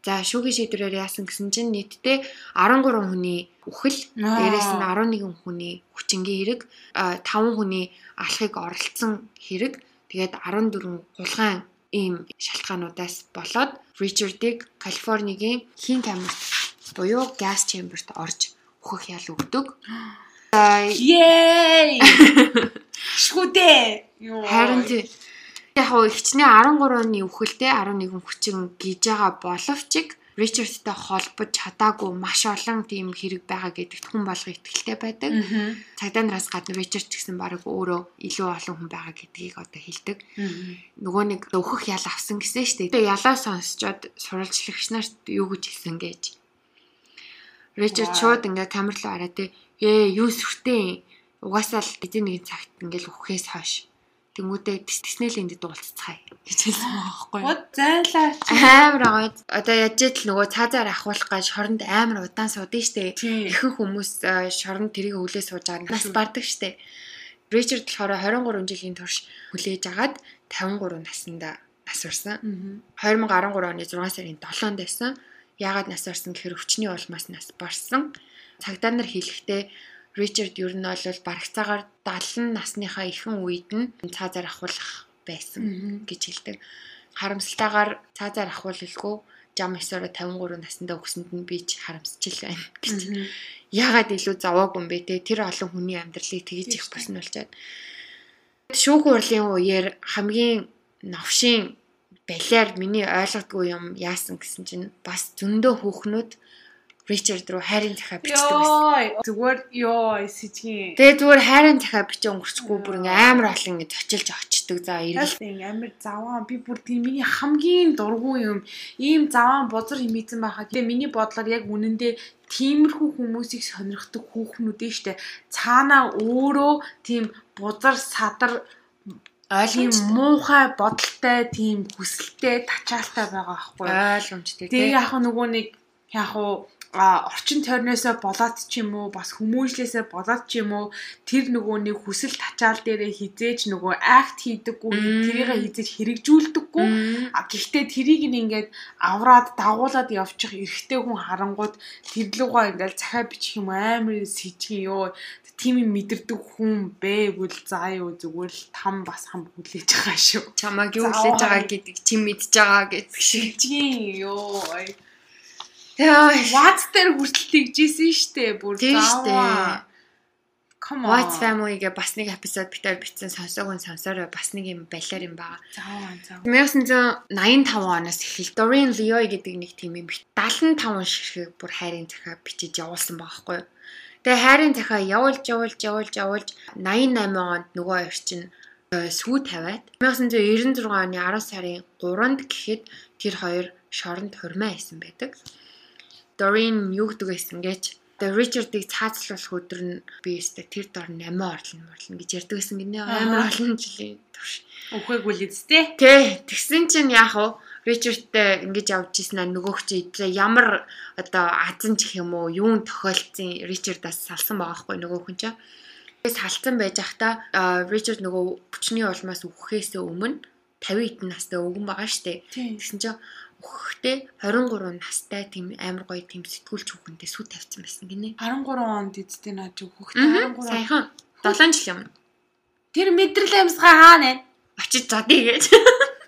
За шүүхийн шийдвэрээр яасан гэсэн чинь нийтдээ 13 хүний үхэл, дээрээс нь 11 хүний хүчингийн хэрэг, 5 хүний алхахыг оролцсон хэрэг, тэгээд 14 гулгаан ийм шалтгаануудаас болоод Ричардыг Калифорнигийн хин камерт буюу газ чемберт орж үхэх ял өгдөг. [GASPS] Yay! [LAUGHS] Шгүдэ. Йоо. Харин тий. Яг хоо ихчнээ 13 оны үхэлтэй 11 хүчин гиж байгаа боловч Ричардтай холбож чадаагүй маш олон тийм хэрэг байгаа гэдэгт хүн болго ихтэй байдаг. Цагдаа нараас гадна Ричард ч гэсэн баг өөрөө илүү олон хүн байгаа гэдгийг одоо хэлдэг. Нөгөө нэг өөхөх ял авсан гэсэн шүү дээ. Тэгээ ялаа сонсчоод сурвалжлагч нарт юу гэж хэлсэн гэж. Ричард шууд ингээ камер руу хараад ээ юу сүртэй угаасаа л эзэн нэгэн цагт ингээл үхээс хойш тэмүүтээ тэснэл энд дуулццгаая гэж хэлсэн байхгүй юу? Гот зайлаач. Амар агад одоо яаж л нөгөө цаазаар ахуулах гэж шоронд амар удаан суудсан штэ. Ихэнх хүмүүс э, шоронд тэрийг хүлээ сууж байгаа нас бардаг штэ. Ричард болохоор 23 жилийн турш хүлээж агаад 53 наснда нас. Мгм. 2013 оны 6 сарын 7-нд байсан. Яагаад нас барсан гэхээр өвчний улмаас нас барсан. Цагдаа нар хэлэхдээ Ричард ер нь бол барагцаагаар 70 насныхаа ихэнх үед нь цаазаар ахуулах байсан гэж хэлдэг. Харамсалтайгаар цаазаар ахуулалгүй жам 9-оор 53 наснда өгсөнд нь би ч харамсчил байна гэж. Яагаад илүү заваагүй юм бэ те? Тэр олон хүний амьдралыг тэгж их босно болчаад. Шүүх хурлын үеэр хамгийн новшийн балиар миний ойлгодгүй юм яасан гэсэн чинь бас зөндөө хүүхнүүд Ричард руу хайрын захаа бичдэг байсан. Зүгээр ёо сэжгийн. Тэгээ зүгээр хайрын захаа бичээ өнгөрчихгүй бүр ингээм амар олон ингэ зочилж очдөг. За эргэл амар заваа би бүр тийм миний хамгийн дургүй юм. Ийм заваа бузар химээсэн байхаа. Тэгээ миний бодлоор яг үнэндээ тиймэрхүү хүмүүсийг сонирхдаг хүүхнүүд нь штэ. Цаанаа өөрөө тийм бузар садар тийм ойлгомжтой. муухай бодолтой тийм хүсэлтэй тачаалтай байгаа байхгүй? Ойлгомжтой Тэгээ тий. яг нөгөө нэг яг уу а орчин тойрноосоо болоод ч юм уу бас хүмүүжлээсээ болоод ч юм уу тэр нөгөө нэг хүсэл тачаал дээрээ хизээж нөгөө акт хийдэггүй тэрийг хизээж хэрэгжүүлдэггүй. Гэхдээ тэрийг ингээд авраад дагуулад явчих эрэгтэй хүн харангууд тэрлүүгээ ингээд захаа бичих юм амар сэжгийн ёо. Тийм юм мэдэрдэг хүн бээгүүл заа юу зүгээр л там бас хам хүлээж байгаа шүү. Чамаг юу хүлээж байгаа гэдгийг чи мэдж байгаа гэдэг шиг. сэжгийн ёо Яа. What's дээр хүртэл тэгжсэн штэ бүр зааваа. Come on. What's family-гээ бас нэг эпизод битээр бичсэн сонсоогүй сонсороо бас нэг юм балиар юм байгаа. Зааваа зааваа. 1985 оноос эхэл Doreen Leoy гэдэг нэг тийм юм бит 75 ширхэг бүр хайрын захаа бичиж явуулсан байгаа хгүй юу. Тэгээ хайрын захаа явуулж явуулж явуулж явуулж 88 онд нөгөө хоёр чинь э, сүү тавиад 1996 оны 10 сарын 3-нд гэхэд тэр хоёр шоронд хурмаа хийсэн байдаг. Doreen юу гэдэг байсан гэж Тэгээ Ричардыг цаазлуулах өдөр нь би өстө тэр дор 8 орлон морлон гэж ярьдаг байсан гинэ амар олон жилийн турш. Үхээгүй л үсттэй. Тэ тэгсэн чинь яах вэ? Ричардтай ингэж явж ийсэн аа нөгөөх чи ямар одоо азан ч юм уу юун тохиолдсон Ричардаас салсан байгаа хгүй нөгөөх нь чинь. Салцсан байж захта Ричард нөгөө бүчний улмаас үхэхээс өмнө 50 хэдэн настай өвгөн байгаа штэ. Тэгсэн чинь өгөхдөө 23 настай тийм амар гоё тийм сэтгүүлч хүүхэнтэй сүү тавьсан байсан гинэ. 13 онд эцтэй наад өгөхдөө 13 саяхан 7 жил юм. Тэр мэдрэл амьсгаа хаана вэ? Очиж задий гэж.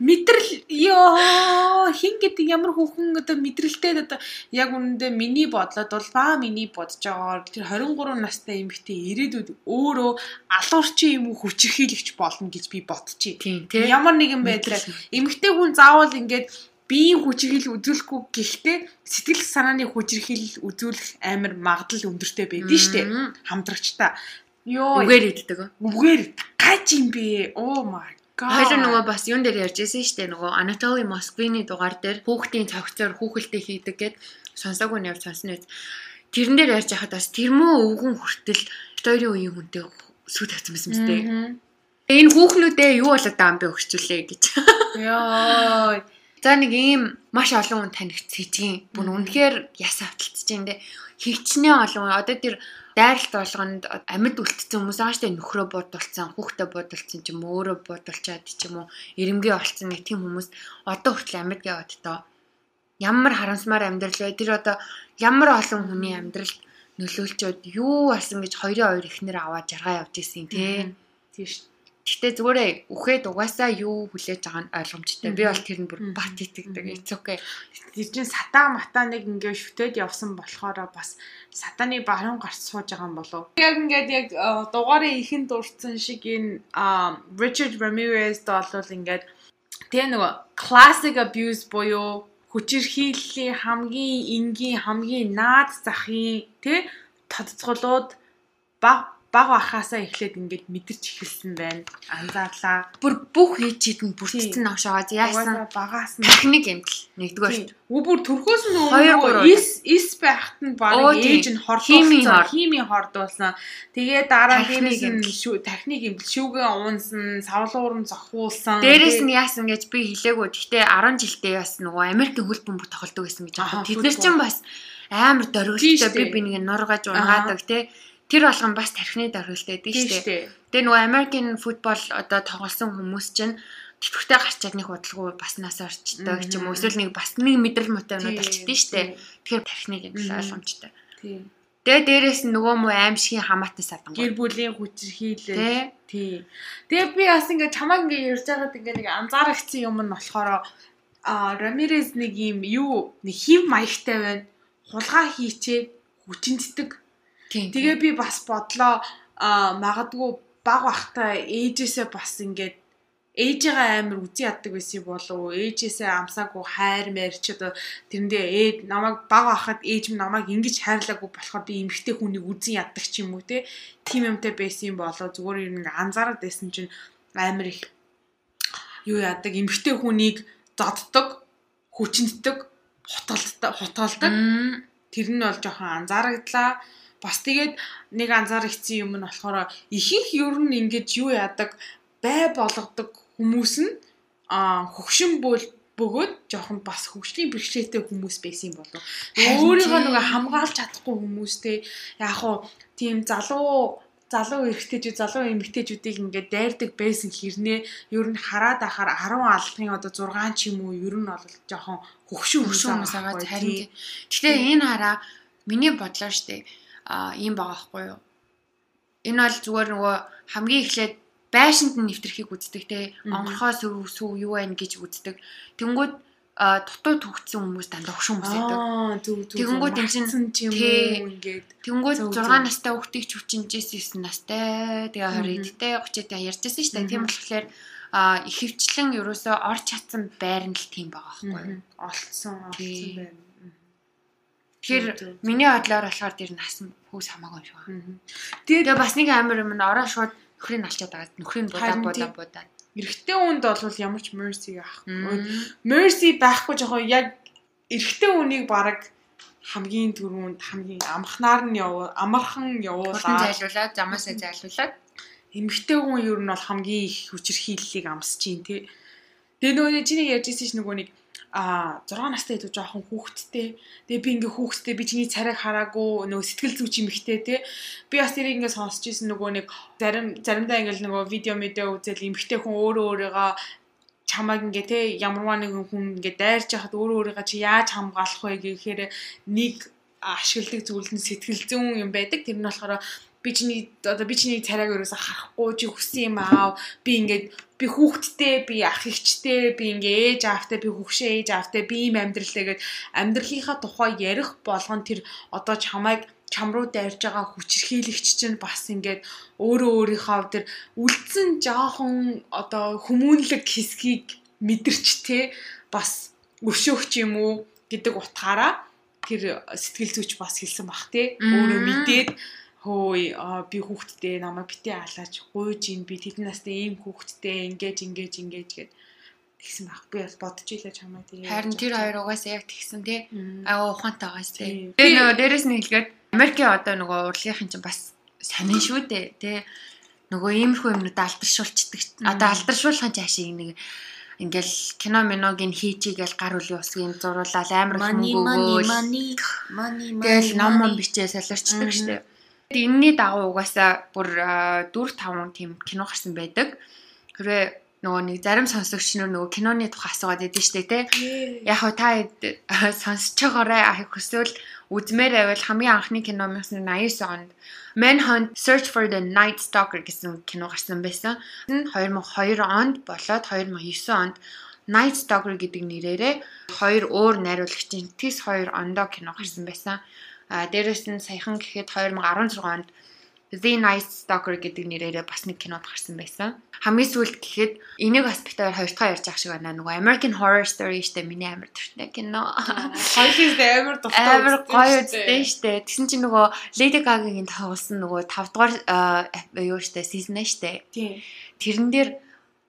Мэдрэл ёо хин гэдэг ямар хүүхэн одоо мэдрэлтэй одоо яг үнэндээ миний бодлоод бол баа миний бодож байгаагаар тэр 23 настай эмэгтэй ирээдүйд өөрөө алуурчин юм уу хүчрхийлэгч болно гэж би бодчих. Ямар нэгэн байдлаар эмэгтэй хүн заавал ингээд биеийн хүчрхийл үзүүлэхгүй гэхдээ сэтгэл санааны хүчрхийл үзүүлэх амар магадлал өндөртэй байдэн штэ хамдрагчтай. Йоо. Үгээр иддэг. Үгээр гаж юм бэ. Oh my Хоёул нөгөө бас юун дээр ярьж байсан шүү дээ. Нөгөө Anatoly Moskvini дугаар дээр хүүхдийн цогцоор хүүхэлтэй хийдэг гэд сонсоогүй нь явж сонсно үз. Тэрэн дээр ярьж хахад бас тэр мөө өвгөн хүртэл хоёрын үеийн хүнтэй сүү тавьсан байсан мэт. Энэ хүүхнүүдээ юу болоод байгаа юм бэ өгчүүлээ гэж. Йоо. За нэг ийм маш олон хүн танигдчихжин. Бүр үнэхээр яс авталцж байна те. Хөвчнээ олон одоо тэр дайралт болгонд амьд үлдсэн хүмүүс штэ нөхрөө буудулсан, хүүхдээ буудулсан ч юм уу, өөрөө буудулчаад ч юм уу, ирэмгээ олцсон нэг тийм хүмүүс одоо хүртэл амьд яваад тоо. Ямар харамсмаар амьдрал вэ? Тэр одоо ямар олон хүний амьдралд нөлөөлчөөд юу болсон гэж хоёрын хоёр ихнэр аваад жаргаа явж исэн тий. Тийм Гэтэ зүгээрээ үхээд угаасаа юу хүлээж байгаа нь ойлгомжтой. Би бол тэр нь бүр бат итгэдэг. It's okay. Тэр чинь сатаа матаа нэг ингээ шүтээд явсан болохоор бас сатаны баруун гарч сууж байгаа юм болов. Яг ингээд яг дугаарыг ихэн дурдсан шиг энэ Richard Ramirez доолол ингээд тэгээ нөгөө classic abuse буюу хүчирхийллийн хамгийн энгийн хамгийн наад захын тий тодцголууд баг баг бахаасаа эхлээд ингээд мэдэрч эхэлсэн байна. Анзаарлаа. Бүр бүх хийчихэд нь бүртгэсэн авшаагаа яасан? Багаас нь. Техник юм л нэгдүгээр. Бүр төрхөөс нь өөрөө ис ис байхад нь баг ээж нь хордуулсан, хими хордуулсан. Тэгээ дараа дээрээс нь техник юм шүүгээ уунсан, савлуурн зохиулсан. Дээрээс нь яасан гэж би хэлээгүй. Гэхдээ 10 жилдээ бас нөгөө Америкийн хөл бөмбөг тоглодог байсан гэж байна. Тэд нар чинь бас амар дөрвөлтэй би би нэг нургаж унгаадаг тий тэр болгон бас тархины дөрвөлтэй дээ шүү дээ. Тэгээ нөгөө American football одоо тоглосон хүмүүс чинь тэтгэвртэй гарчаад нэг худалгүй бас нас орчдөг ч юм уу эсвэл нэг бас нэг мэдрэл мотивнууд болчихдээ шүү дээ. Тэгэхээр тархиныг юм ойлгомжтой. Тийм. Тэгээ дээрэс нь нөгөө муу аимшигын хамаатан садан. Гэр бүлийн хүчирхийлэл. Тий. Тэгээ би бас ингээ чамааг ингээ ярьж байгаад ингээ нэг анзаарчихсан юм нь болохоор а Рамирес нэг юм юу нэг хив маягтай байна. Хулгай хийчээд хүчинцдэг Тэгээ би бас бодлоо магадгүй баг бахта ээжээсээ бас ингээд ээжигээ амар үзий яддаг байсан болов ээжээсээ амсаагүй хайр мэр ч одоо тэрэндээ ээд намайг баг ахад ээж минь намайг ингэж хайрлаагүй болохоор би эмгтэй хүнийг үзий яддаг ч юм уу те тийм юмтай байсан болов зүгээр юм ингээ анзаараад байсан чинь амар их юу яадаг эмгтэй хүнийг зоддог хүчнэтдэг хутгалдаг хутгалдаг тэр нь бол жоохон анзаарагдлаа бас тэгээд нэг анзаарчихсан юм нь болохоор ихэнх ер нь ингэж юу яадаг бай болгодог хүмүүс нь а хөгшин бол бөгөөд жоохон бас хөгжлийн бэрхшээлтэй хүмүүс байсан юм болов. Өөрийгөө нөгөө хамгаалж чадахгүй хүмүүстэй яг хуу тийм залуу залуу эрэгтэйчүүд залуу эмэгтэйчүүдийг ингээд дайрдаг байсан хэрнээ ер нь хараад ахаар 10 алхын одоо 6 ч юм уу ер нь бол жоохон хөгшин хүмүүс байгаа харин. Гэхдээ энэ хараа миний бодлоо штэ ийм байгаа байхгүй юу. Энэ бол зүгээр нөгөө хамгийн эхлээд байшинд нь нэвтрхийг үздэг те онгорхоо сүв сүв юу байна гэж үздэг. Тэнгүүд дутуу төгцсөн хүмүүс дандаа хөшөө хүмүүс байдаг. Тэнгүүд энэ чинь ингээд тэнгүүд 6 настай хүүхдийг ч хүчинжээс 9 настай тэгээ 20 эдтэй 30 эдтэй ярьжсэн шүү дээ. Тийм болохоор а ихэвчлэн ерөөсөө орч чадсан байр нь л тийм байгаа байхгүй юу. Олцсон олцсон байна. Тэгэхээр миний бодлоор болохоор тэр нас хүүс хамаагүй юм шиг. Тэгээ бас нэг амар юм нь ороо шууд нөхрийг алчаад байгаа. Нөхрийг будаа будаа будаа. Эрэгтэй хүнд бол ямар ч mercy авахгүй. Mercy байхгүй жоохон яг эрэгтэй хүнийг баг хамгийн түрүүнд хамгийн амхнаар нь явуу амархан Хурдан явуулаад зайлуулаад замаасаа зайлуулаад эмэгтэй хүн ер нь бол хамгийн их хүчирхийллийг амсаж чинь тий. Тэгээ нөгөө чиний ярьжсэн ш нөгөө нэг а 6 настай илүү жоохон хүүхэдтэй. Тэгээ би ингээ хүүхэдтэй би чиний царайг хараагүй нөгөө сэтгэл зүйч эмэгтэй тий. Би бас тэрийг ингээ сонсч ирсэн нөгөө нэг зарим заримдаа ингээл нөгөө видео мэдээ үзэл эмэгтэй хүн өөрөө өөрийгөө чамайг ингээ те ямарваа нэгэн хүн ингээ дайрч яхад өөрөө өөрийгөө чи яаж хамгаалах вэ гэхээр нэг ашигладаг зүйл нь сэтгэл зүйн юм байдаг. Тэр нь болохоор би чиний одоо би чиний царайг өрөөсө харахгүй чи хүссэн юм аав би ингээд би хүүхэдтэй би ах ихчтэй би ингээ ээж аавтай би хөвгшөө ээж аавтай би ийм амьдралтай гэд амьдралынхаа тухай ярих болгон тэр одоо чамайг чам руу дайрж байгаа хүчирхийлэгч чинь бас ингээд өөрөө өөрийнхөө тэр үлдсэн жоохон одоо хүмүүнлэг хэсгийг мэдэрч те бас өшөөгч юм уу гэдэг утгаараа тэр сэтгэл зүйч бас хэлсэн бах те. Өөрөө мэдээд хөөе би хүүхдтэй намайг битээ алаач. Гуйж ин би тэдэн настай ийм хүүхдтэй ингэж ингэж ингэж гэд тэгсэн баг би бас бодож илээ чамаа тэгээ харин тэр хоёр угаасаа яг тэгсэн тий аа ухаантайгаас тий. Тэгээ нөгөө дээрэс нь хэлгээд Америкийн одоо нөгөө урлагийнх чинь бас сонин шүү дээ тий нөгөө иймэрхүү юмнууд алдаршуулцдаг одоо алдаршуулахын чаашиг нэг ингээл кино миногийн хийчихгээл гар үлийн усгийн зуруулаад амар Money, money, хүмүүгөөл money, money, тэгэл money, ном ном бичээ солиорчдаг штеп. Энийний дагуу угаасаа бүр 4 5 тийм кино гарсан байдаг. Хэрвээ нөгөө нэг зарим сонсогч нар нөгөө киноны тухай асуугаад байдаг штеп те. Яг хөө та сонсож байгаарай ах хүсвэл үзмээр байвал хамгийн анхны кино 1989 онд Manhunt Search for the Night Stalker гэсэн кино гарсан байсан. Энэ 2002 онд болоод 2009 онд Night Stalker гэдэг нэрээрээ хоёр өөр найруулагчийн Tis 2 ондоо кино гарсан байсан. А дээрэс нь саяхан гэхэд 2016 онд The Night Stalker гэдэг нэрээрээ бас нэг кинод гарсан байсан. Хамгийн сүүлд гэхэд энийг бас битээр хоёр дахь ярьж ах шиг байна. Нөгөө American Horror Story штэ миний амар төртний кино. хоёулын амар дуртай Амар гоё үзтэй штэ. Тэгсэн чинь нөгөө Lady Gaga-гийн тоглосон нөгөө 5 дугаар аа, юу штэ season штэ. Тэрэн дээр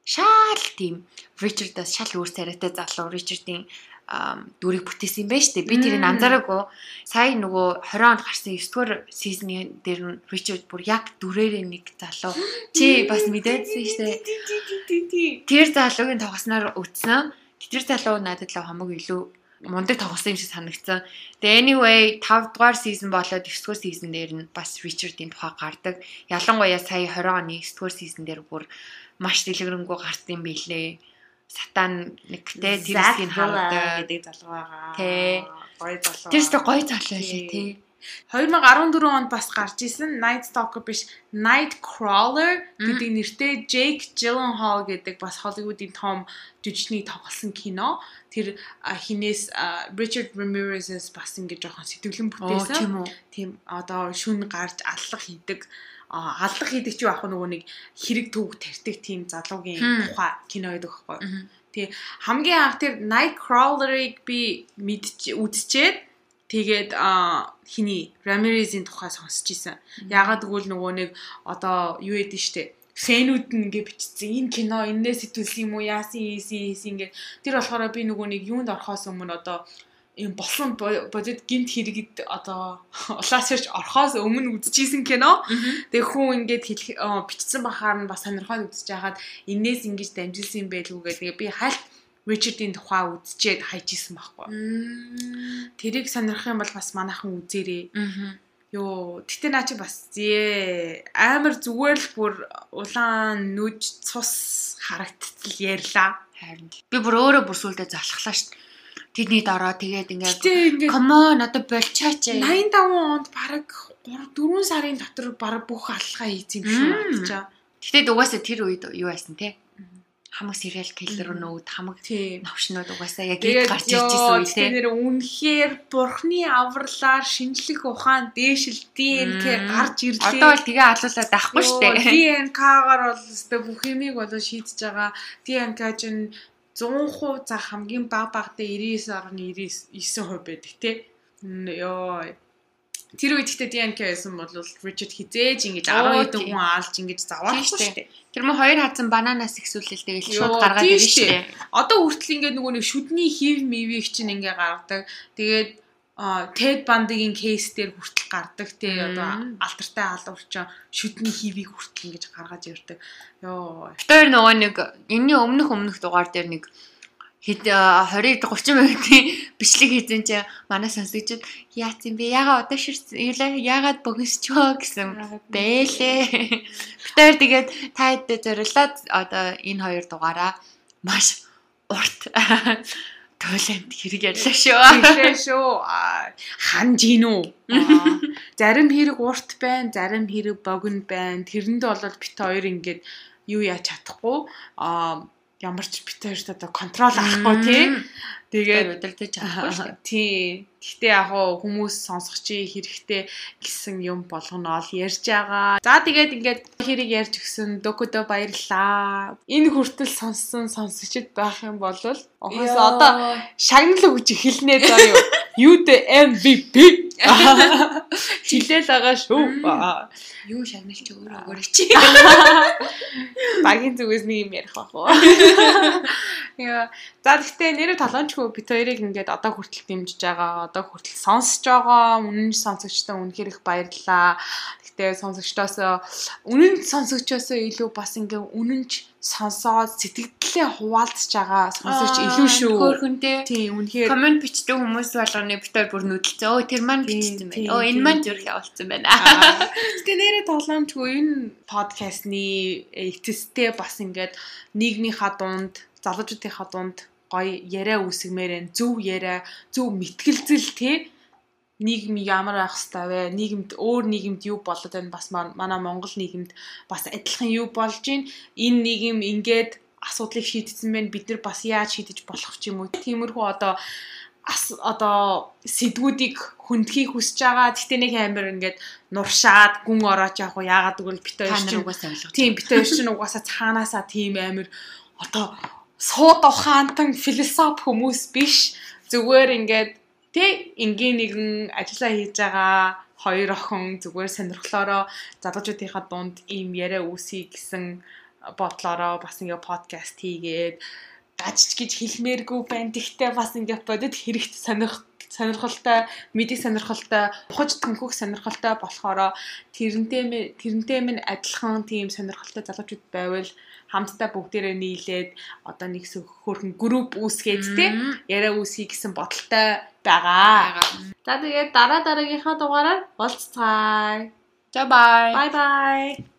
шаал тийм Richard-аас шал өөр царайтай залуу Richard-ийн ам, дүрийг бүтээсэн юм байна шүү дээ. Би тэрийг анзаараагүй. Сая нөгөө 20 онд гарсан 9 дугаар сизны дээр нь Richard бүр яг дүрээрээ нэг залуу. [GASPS] Чи бас мэдээдсэн шүү дээ. Тэр залуугийн тоглосноор үтсэн. Тэр залуу надад л хамаг илүү мундаг тоглосон юм шиг санагдсан. Тэгээ anyway 5 дугаар season болоод 9 дугаар season дээр нь бас Richard-ийн тухай гардаг. Ялангуяа сая 20 оны 9 дугаар season дээр бүр маш дэлгэрэнгүй гарсан юм билээ. Сатан нэгтэй тэр хэсгийг хардаг. гэдэг залуу байгаа. Тий. Гоё залуу. Тэр ч гоё залуу лээ тий. 2014 онд бас гарч исэн Night Stalker биш Night Crawler гэдэг нэртэй Jake Gyllenhaal гэдэг бас Hollywood-ийн том жүжигчний тоглосон кино. Тэр хинээс Richard Ramirez-с бас ингэ жоохон сэтгэлэн бүтээсэн. тийм одоо шүн гарч аллах хийдэг а, аллах хийдэг чи яг нөгөө нэг хэрэг төвөг тарьдаг тийм залуугийн тухай кино байдаг байхгүй. Тий. Хамгийн анх тэр Nightcrawler-ыг би мэдч үзчихэд тэгээд а хиний Ramirez-ийн тухай сонсч ийсэн. Ягаад гэвэл нөгөө нэг одоо юу яд нь штэ? Фэнүүд нь ингээ бичсэн. Энэ кино энэс сэтүүлсэн юм уу? Яасан ийсэн ийсэн ингээ тэр болохоор би нөгөө нэг юунд орохоос өмнө одоо юм болсон бо- бодит гинт хэрэгэд одоо улаас ирж орохоос өмнө үзчихсэн кино. Тэгээ хүн ингээд хэлэх бичсэн бахаар нь бас сонирхоод үзэж байхад энээс ингэж дамжуулсан юм байлгүй гэдэг. Би хальт Ричардын тухай үзчихэд хайчихсан байхгүй. Тэрийг сонирхох юм бол бас манайхан үзээрэй. Мгм. Йоо, гэтээ наа чи бас зээ амар зүгээр л бүр улаан нүж цус харагдтал ярьлаа. Харин би бүр өөрөө бүр сүулдэ залхлаа шүү дээ. Тэдний дороо тэгээд ингээд Come on одоо болчаач. 85 онд баг 3 4 сарын дотор баг бүх аллага хийц юм шүү Мм. бодчихоо. Гэтэ угаасаа тэр үед юу байсан те? Хамаг serial killer нүүд хамаг Тийм. навшнууд угаасаа яг Тэгээд ид гарч ирж ирсэн үе те. нэр үнэхээр бурхны авралаар шинжлэх ухаан дээшилтийн Мм. гарч ирлээ. Одоо бол тэгээ алуулаад авахгүй шүү дээ. ДНК-гаар бол өстэй бүх юмыг бол шийдэж байгаа. ДНК чинь 100% за хамгийн баг багтаа 99.99% байдаг. М, Йоо. Тэр үед ихтэй ДНК байсан бол Ричард хизээж ингэж Оо, 10 хэдэн хүн алж ингэж Тийм шүү дээ. Тэр мөн хоёр хазан бананаас ихсүүлэл тэгэл Йоо, шууд гаргаад ирж шүү штэ. Одоо хүртэл ингээд нөгөө нэг шүдний хив мивийг чинь ингээ гаргадаг. Тэгээд Ted Bundy-гийн кейс дээр хүртэл гардаг тий одоо алдартай алуурчин шүдний хивийг хүртэл ингэж гаргаж ярьдаг. Йоо. Тэр нөгөө нэг энэний өмнөх өмнөх дугаар дээр нэг хэд 20 30 минутын бичлэг хийсэн чинь манай сонсогчд яац юм бэ? Ягаа одоо ширсэн яагаад богисчөө гэсэн бэлээ. Тэр тэгээд та хэд зориулаад одоо энэ хоёр дугаараа маш урт [LAUGHS] туйланд хэрэг ярьлаа шүү. Тэглээ шүү. Аа, Ханж гин үү? Зарим хэрэг урт байна, зарим хэрэг богино байна. Тэрэнд бол бит хоёр ингээд юу яаж чадахгүй. Аа ямар ч бит хоёрт одоо контрол авахгүй тий. Тэгээд удирдах чадахгүй шүү. дээ. тий. Гэхдээ яг хүмүүс сонсох чи хэрэгтэй гэсэн юм болгоно ол ярьж байгаа. За тэгээд ингээд хэрэг ярьж өгсөн докудо баярлаа. Энэ хүртэл сонссон сонсогчд байх юм бол ухаас одоо шагнал өгч эхэлнэ даа юу. Юу дэ MVP. Хилээл [LAUGHS] байгаа шүү. Юу шагналч өөрөө [LAUGHS] чи. Багийн зүгээс нэг юм ярих байх уу. [LAUGHS] За гэхдээ нэрээ толончгүй бит хоёрыг ингээд одоо хүртэл дэмжиж байгаа. Одоо хүртэл сонсож байгаа. Үнэн сонсогчтой үнэхээр их баярлалаа. Гэхдээ сонсогчдоос үнэн сонсогчоос илүү бас ингээд үнэнч сонсоод сэтгэлдээ хуваалцж байгаа сонсогч илүү шүү. Хөөхөнтэй. Тийм үнэхээр Комент бичдэг хүмүүс болгоны битээр бүр нүдэлцээ. Өө тэр маань бичсэн байна. Өө энэ маань зүрх явуулсан байна. Гэтэ нэрээ тоглоомчгүй энэ подкастны эцэстээ бас ингээд нийгмийнхаа дунд, залуучуудынхаа дунд гоё яриа үүсгэмээр байна. Зөв яриа, зөв мэтгэлзэл тий нийгэм ямар байх хэвээр вэ? Нийгэмд өөр нийгэмд юу болоод байна? Бас манай Монгол нийгэмд бас адилхан юу болж байна? Энэ нийгэм ингээд асуудлыг шийдсэн байна. Бид нар бас яаж шийдэж болох ч юм уу? Тиймэрхүү одоо ас одоо сэдвүүдийг хүндхийг хүсэж байгаа. Гэтэ нэг амар ингээд нуршаад гүн орооч яг уу яагаад гэвэл бит хоёр чинь угаасаа ойлгож. тийм бит хоёр чинь угаасаа цаанаасаа тийм амар одоо сууд ухаантан философи хүмүүс биш. Зүгээр ингээд тий энгийн нэгэн ажиллаа хийж байгаа хоёр охин зүгээр сонирхлоороо залуучуудынхаа дунд ийм яриа үүсгий гэсэн бодлороо бас ингээ подкаст хийгээд гажч гэж хэлмээргүй байна. Тэгтээ бас ингээ бодит хэрэгт сонирх сонирхолтой, мэдээ сонирхолтой, ухаж төнхөх сонирхолтой болохоор тэрнтэй тэрнтэй минь адилхан тийм сонирхолтой залуучууд байвал хамтдаа бүгдээрээ нийлээд одоо нэг хөрхөн групп үүсгээд Мм. яриа үүсгий гэсэн бодолтой байгаа. За тэгээд дараа дараагийнхаа дугаараар уулзцаая. За бай. Bye bye.